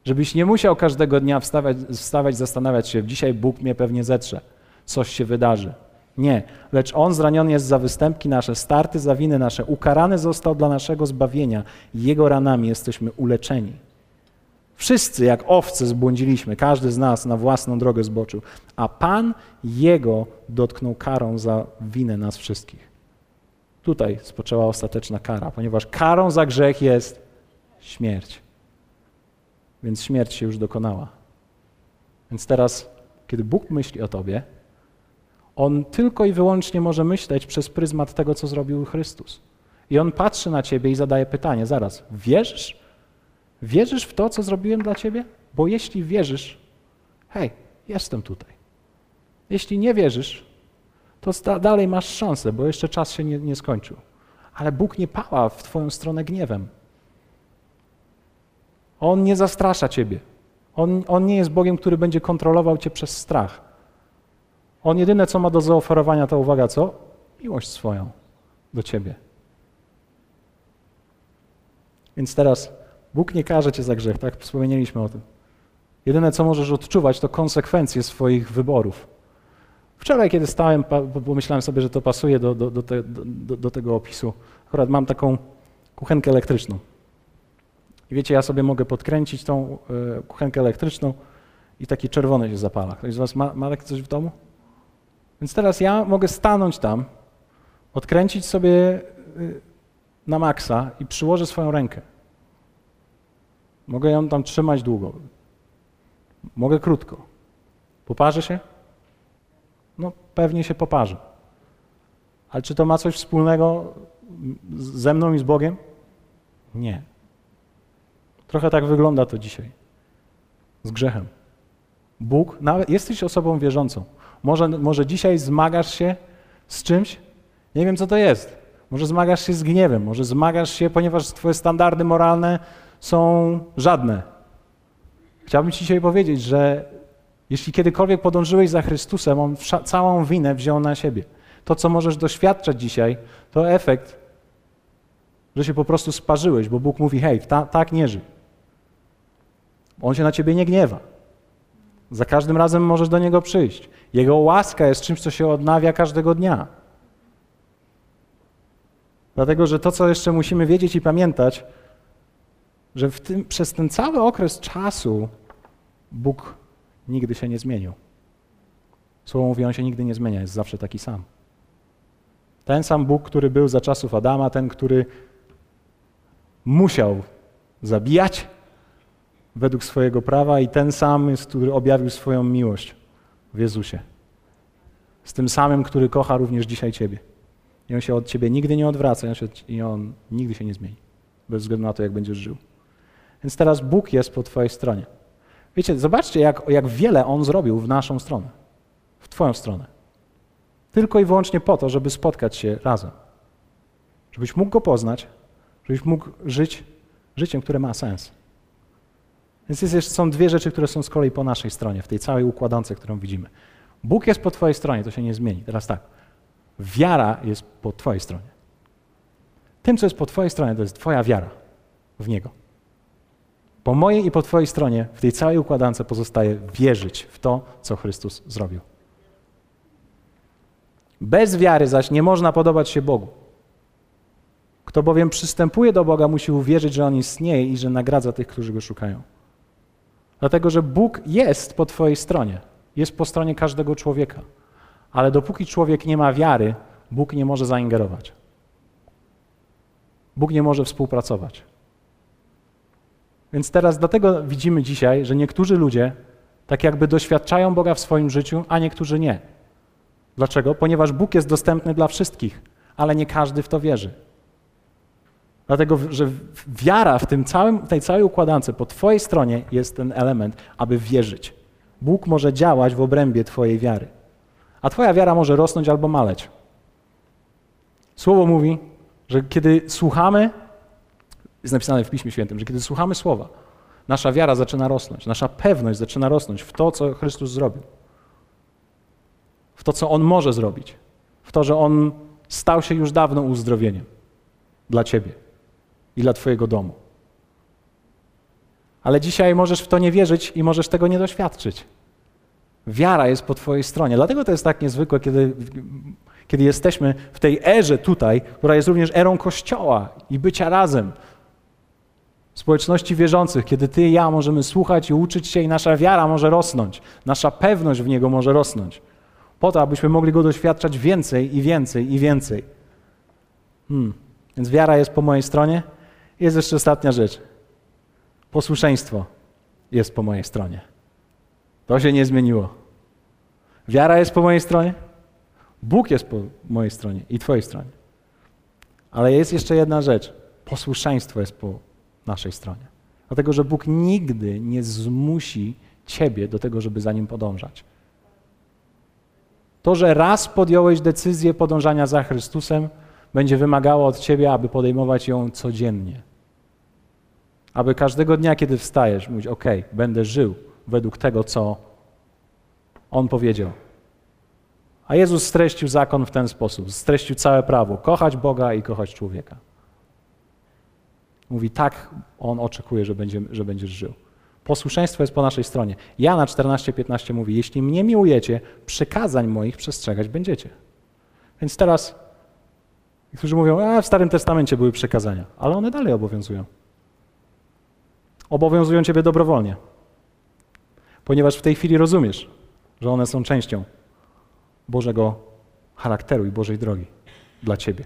Żebyś nie musiał każdego dnia wstawać, wstawać zastanawiać się, dzisiaj Bóg mnie pewnie zetrze, coś się wydarzy. Nie, lecz On zraniony jest za występki nasze, starty za winy nasze, ukarany został dla naszego zbawienia. Jego ranami jesteśmy uleczeni. Wszyscy jak owce zbłądziliśmy, każdy z nas na własną drogę zboczył, a Pan Jego dotknął karą za winę nas wszystkich. Tutaj spoczęła ostateczna kara, ponieważ karą za grzech jest śmierć. Więc śmierć się już dokonała. Więc teraz, kiedy Bóg myśli o Tobie, On tylko i wyłącznie może myśleć przez pryzmat tego, co zrobił Chrystus. I On patrzy na Ciebie i zadaje pytanie, zaraz, wierzysz? Wierzysz w to, co zrobiłem dla Ciebie? Bo jeśli wierzysz, hej, jestem tutaj. Jeśli nie wierzysz, to dalej masz szansę, bo jeszcze czas się nie, nie skończył. Ale Bóg nie pała w Twoją stronę gniewem. On nie zastrasza Ciebie. On, on nie jest Bogiem, który będzie kontrolował Cię przez strach. On jedyne, co ma do zaoferowania, to uwaga, co? Miłość swoją do Ciebie. Więc teraz Bóg nie każe Cię za grzech, tak? Wspomnieliśmy o tym. Jedyne, co możesz odczuwać, to konsekwencje swoich wyborów. Wczoraj, kiedy stałem, pomyślałem sobie, że to pasuje do, do, do, te, do, tego opisu. Akurat mam taką kuchenkę elektryczną. I wiecie, ja sobie mogę podkręcić tą y, kuchenkę elektryczną i taki czerwony się zapala. Ktoś z Was ma, ma takie coś w domu? Więc teraz ja mogę stanąć tam, odkręcić sobie y, na maksa i przyłożę swoją rękę. Mogę ją tam trzymać długo. Mogę krótko. Poparzy się? No pewnie się poparzy. Ale czy to ma coś wspólnego ze mną i z Bogiem? Nie. Trochę tak wygląda to dzisiaj. Z grzechem. Bóg, nawet jesteś osobą wierzącą. Może, może dzisiaj zmagasz się z czymś? Nie wiem, co to jest. Może zmagasz się z gniewem, może zmagasz się, ponieważ twoje standardy moralne są żadne. Chciałbym Ci dzisiaj powiedzieć, że jeśli kiedykolwiek podążyłeś za Chrystusem, On całą winę wziął na siebie. To, co możesz doświadczać dzisiaj, to efekt, że się po prostu sparzyłeś, bo Bóg mówi, hej, ta, tak nie żyj. On się na ciebie nie gniewa. Za każdym razem możesz do Niego przyjść. Jego łaska jest czymś, co się odnawia każdego dnia. Dlatego, że to, co jeszcze musimy wiedzieć i pamiętać, że tym, przez ten cały okres czasu Bóg nigdy się nie zmienił. Słowo mówi, On się nigdy nie zmienia, jest zawsze taki sam. Ten sam Bóg, który był za czasów Adama, ten, który musiał zabijać według swojego prawa i ten sam który objawił swoją miłość w Jezusie. Z tym samym, który kocha również dzisiaj Ciebie. I On się od Ciebie nigdy nie odwraca i On nigdy się nie zmieni, bez względu na to, jak będziesz żył. Więc teraz Bóg jest po Twojej stronie. Wiecie, zobaczcie, jak, jak wiele On zrobił w naszą stronę, w Twoją stronę. Tylko i wyłącznie po to, żeby spotkać się razem. Żebyś mógł Go poznać, żebyś mógł żyć życiem, które ma sens. Więc jest są dwie rzeczy, które są z kolei po naszej stronie, w tej całej układance, którą widzimy. Bóg jest po Twojej stronie, to się nie zmieni. Teraz tak, wiara jest po Twojej stronie. Tym, co jest po Twojej stronie, to jest Twoja wiara w Niego. Po mojej i po Twojej stronie w tej całej układance pozostaje wierzyć w to, co Chrystus zrobił. Bez wiary zaś nie można podobać się Bogu. Kto bowiem przystępuje do Boga, musi uwierzyć, że On istnieje i że nagradza tych, którzy Go szukają. Dlatego, że Bóg jest po Twojej stronie, jest po stronie każdego człowieka. Ale dopóki człowiek nie ma wiary, Bóg nie może zaingerować. Bóg nie może współpracować. Więc teraz dlatego widzimy dzisiaj, że niektórzy ludzie tak jakby doświadczają Boga w swoim życiu, a niektórzy nie. Dlaczego? Ponieważ Bóg jest dostępny dla wszystkich, ale nie każdy w to wierzy. Dlatego, że wiara w tym całym, tej całej układance po Twojej stronie jest ten element, aby wierzyć. Bóg może działać w obrębie Twojej wiary. A Twoja wiara może rosnąć albo maleć. Słowo mówi, że kiedy słuchamy, jest napisane w Piśmie Świętym, że kiedy słuchamy słowa, nasza wiara zaczyna rosnąć, nasza pewność zaczyna rosnąć w to, co Chrystus zrobił. W to, co On może zrobić. W to, że On stał się już dawno uzdrowieniem dla Ciebie i dla Twojego domu. Ale dzisiaj możesz w to nie wierzyć i możesz tego nie doświadczyć. Wiara jest po Twojej stronie. Dlatego to jest tak niezwykłe, kiedy, kiedy jesteśmy w tej erze tutaj, która jest również erą Kościoła i bycia razem, społeczności wierzących, kiedy ty i ja możemy słuchać i uczyć się i nasza wiara może rosnąć, nasza pewność w Niego może rosnąć. Po to, abyśmy mogli Go doświadczać więcej i więcej i więcej. Hmm. Więc wiara jest po mojej stronie. Jest jeszcze ostatnia rzecz. Posłuszeństwo jest po mojej stronie. To się nie zmieniło. Wiara jest po mojej stronie, Bóg jest po mojej stronie i Twojej stronie. Ale jest jeszcze jedna rzecz. Posłuszeństwo jest po naszej stronie. Dlatego, że Bóg nigdy nie zmusi Ciebie do tego, żeby za Nim podążać. To, że raz podjąłeś decyzję podążania za Chrystusem, będzie wymagało od Ciebie, aby podejmować ją codziennie. Aby każdego dnia, kiedy wstajesz, mówić: OK, będę żył według tego, co On powiedział. A Jezus streścił zakon w ten sposób, streścił całe prawo: kochać Boga i kochać człowieka. Mówi, tak On oczekuje, że, będzie, że będziesz żył. Posłuszeństwo jest po naszej stronie. Jana 14:15 mówi: Jeśli mnie miłujecie, przykazań moich przestrzegać będziecie. Więc teraz niektórzy mówią, a w Starym Testamencie były przekazania, ale one dalej obowiązują. Obowiązują ciebie dobrowolnie, ponieważ w tej chwili rozumiesz, że one są częścią Bożego charakteru i Bożej drogi dla ciebie.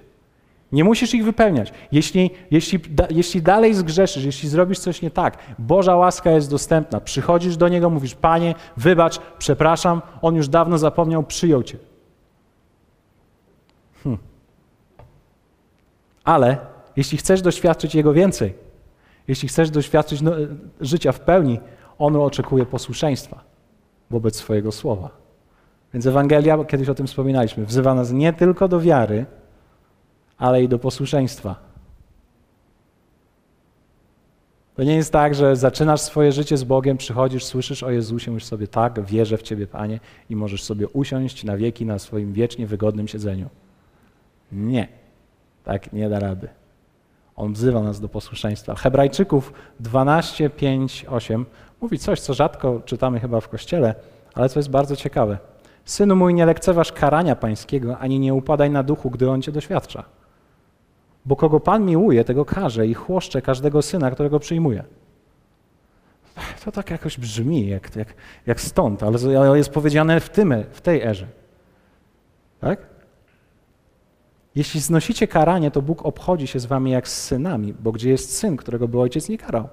Nie musisz ich wypełniać. Jeśli, jeśli, da, jeśli dalej zgrzeszysz, jeśli zrobisz coś nie tak, Boża łaska jest dostępna. Przychodzisz do Niego, mówisz, Panie, wybacz, przepraszam, On już dawno zapomniał, przyjął Cię. Hm. Ale jeśli chcesz doświadczyć Jego więcej, jeśli chcesz doświadczyć no, życia w pełni, On oczekuje posłuszeństwa wobec swojego słowa. Więc Ewangelia, kiedyś o tym wspominaliśmy, wzywa nas nie tylko do wiary, ale i do posłuszeństwa. To nie jest tak, że zaczynasz swoje życie z Bogiem, przychodzisz, słyszysz o Jezusie, mówisz sobie tak, wierzę w Ciebie, Panie, i możesz sobie usiąść na wieki na swoim wiecznie wygodnym siedzeniu. Nie, tak nie da rady. On wzywa nas do posłuszeństwa. Hebrajczyków 12, 5, 8 mówi coś, co rzadko czytamy chyba w kościele, ale co jest bardzo ciekawe. Synu mój, nie lekceważ karania pańskiego, ani nie upadaj na duchu, gdy on cię doświadcza. Bo kogo Pan miłuje, tego karze i chłoszcze każdego syna, którego przyjmuje. To tak jakoś brzmi, jak, jak, jak stąd, ale jest powiedziane w, tym, w tej erze. Tak? Jeśli znosicie karanie, to Bóg obchodzi się z wami jak z synami, bo gdzie jest syn, którego by ojciec nie karał?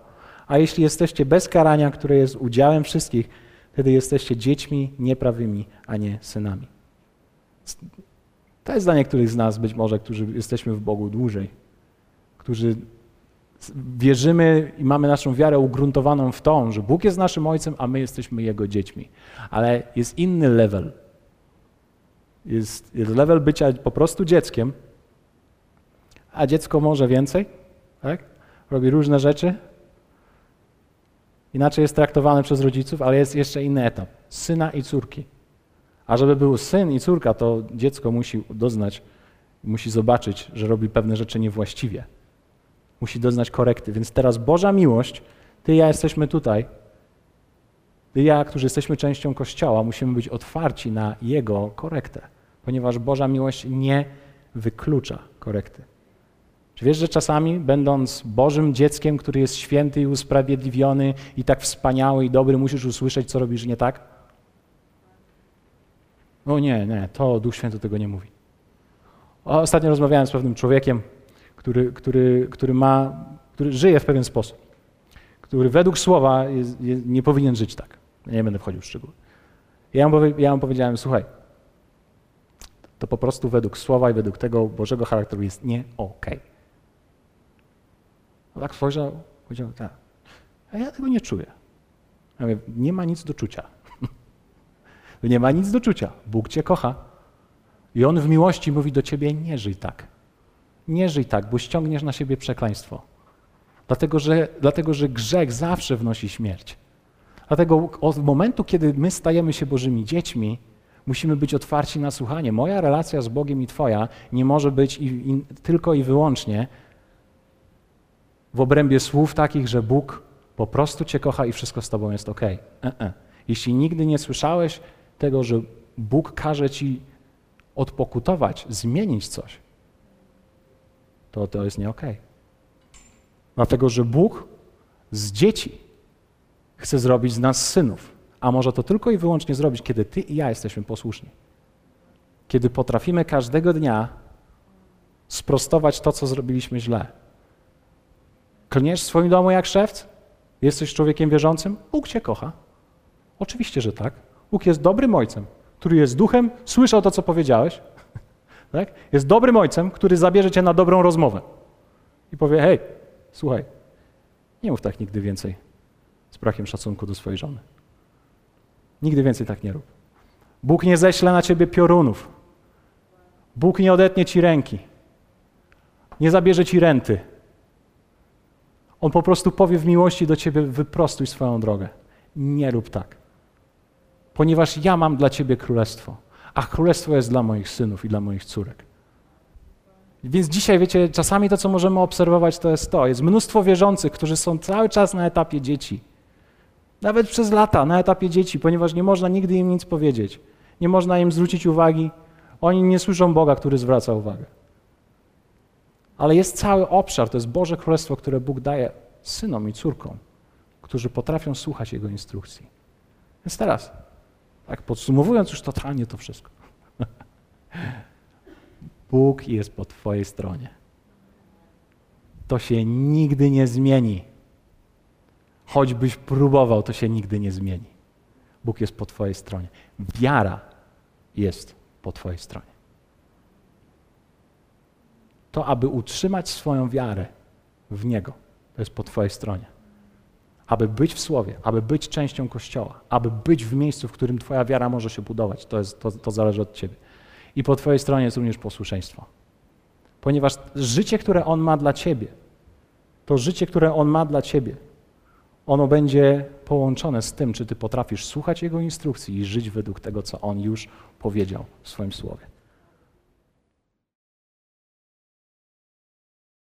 A jeśli jesteście bez karania, które jest udziałem wszystkich, wtedy jesteście dziećmi nieprawymi, a nie synami. To jest dla niektórych z nas być może, którzy jesteśmy w Bogu dłużej, którzy wierzymy i mamy naszą wiarę ugruntowaną w to, że Bóg jest naszym Ojcem, a my jesteśmy Jego dziećmi. Ale jest inny level. Jest, jest level bycia po prostu dzieckiem, a dziecko może więcej, tak? robi różne rzeczy, inaczej jest traktowane przez rodziców, ale jest jeszcze inny etap syna i córki. A żeby był syn i córka, to dziecko musi doznać, musi zobaczyć, że robi pewne rzeczy niewłaściwie. Musi doznać korekty. Więc teraz Boża miłość, ty i ja jesteśmy tutaj, ja, którzy jesteśmy częścią Kościoła, musimy być otwarci na Jego korektę, ponieważ Boża miłość nie wyklucza korekty. Czy wiesz, że czasami, będąc Bożym dzieckiem, który jest święty i usprawiedliwiony i tak wspaniały i dobry, musisz usłyszeć, co robisz nie tak? O nie, nie, to Duch Święty tego nie mówi. Ostatnio rozmawiałem z pewnym człowiekiem, który, który, który, ma, który żyje w pewien sposób, który według słowa jest, jest, nie powinien żyć tak. Nie będę wchodził w szczegóły. Ja mu, ja mu powiedziałem, słuchaj, to po prostu według słowa i według tego Bożego charakteru jest nie okej. Okay. tak spojrzał, powiedział, tak, a ja tego nie czuję. Ja mówię, nie ma nic do czucia. *laughs* Nie ma nic do czucia. Bóg cię kocha. I On w miłości mówi do ciebie: nie żyj tak. Nie żyj tak, bo ściągniesz na siebie przekleństwo. Dlatego że, dlatego, że grzech zawsze wnosi śmierć. Dlatego od momentu, kiedy my stajemy się Bożymi dziećmi, musimy być otwarci na słuchanie. Moja relacja z Bogiem i Twoja nie może być i, i, tylko i wyłącznie w obrębie słów takich, że Bóg po prostu Cię kocha i wszystko z Tobą jest ok. E -e. Jeśli nigdy nie słyszałeś tego, że Bóg każe ci odpokutować, zmienić coś, to to jest nie okej. Okay. Dlatego, że Bóg z dzieci chce zrobić z nas synów. A może to tylko i wyłącznie zrobić, kiedy ty i ja jesteśmy posłuszni. Kiedy potrafimy każdego dnia sprostować to, co zrobiliśmy źle. Klniesz w swoim domu jak szewc? Jesteś człowiekiem wierzącym? Bóg cię kocha. Oczywiście, że tak. Bóg jest dobrym ojcem, który jest duchem, słyszał to, co powiedziałeś. *laughs* tak? Jest dobrym ojcem, który zabierze cię na dobrą rozmowę i powie: Hej, słuchaj, nie mów tak nigdy więcej z brakiem szacunku do swojej żony. Nigdy więcej tak nie rób. Bóg nie ześle na ciebie piorunów. Bóg nie odetnie ci ręki. Nie zabierze ci renty. On po prostu powie w miłości do ciebie: wyprostuj swoją drogę. Nie rób tak. Ponieważ ja mam dla ciebie królestwo, a królestwo jest dla moich synów i dla moich córek. Więc dzisiaj, wiecie, czasami to, co możemy obserwować, to jest to. Jest mnóstwo wierzących, którzy są cały czas na etapie dzieci. Nawet przez lata na etapie dzieci, ponieważ nie można nigdy im nic powiedzieć. Nie można im zwrócić uwagi. Oni nie słyszą Boga, który zwraca uwagę. Ale jest cały obszar, to jest Boże Królestwo, które Bóg daje synom i córkom, którzy potrafią słuchać Jego instrukcji. Więc teraz, tak podsumowując już totalnie to wszystko. *laughs* Bóg jest po Twojej stronie. To się nigdy nie zmieni. Choćbyś próbował, to się nigdy nie zmieni. Bóg jest po Twojej stronie. Wiara jest po Twojej stronie. To, aby utrzymać swoją wiarę w Niego, to jest po Twojej stronie. Aby być w Słowie, aby być częścią Kościoła, aby być w miejscu, w którym Twoja wiara może się budować, to, jest, to, to zależy od Ciebie. I po Twojej stronie jest również posłuszeństwo. Ponieważ życie, które On ma dla Ciebie, to życie, które On ma dla Ciebie, ono będzie połączone z tym, czy Ty potrafisz słuchać Jego instrukcji i żyć według tego, co On już powiedział w swoim Słowie.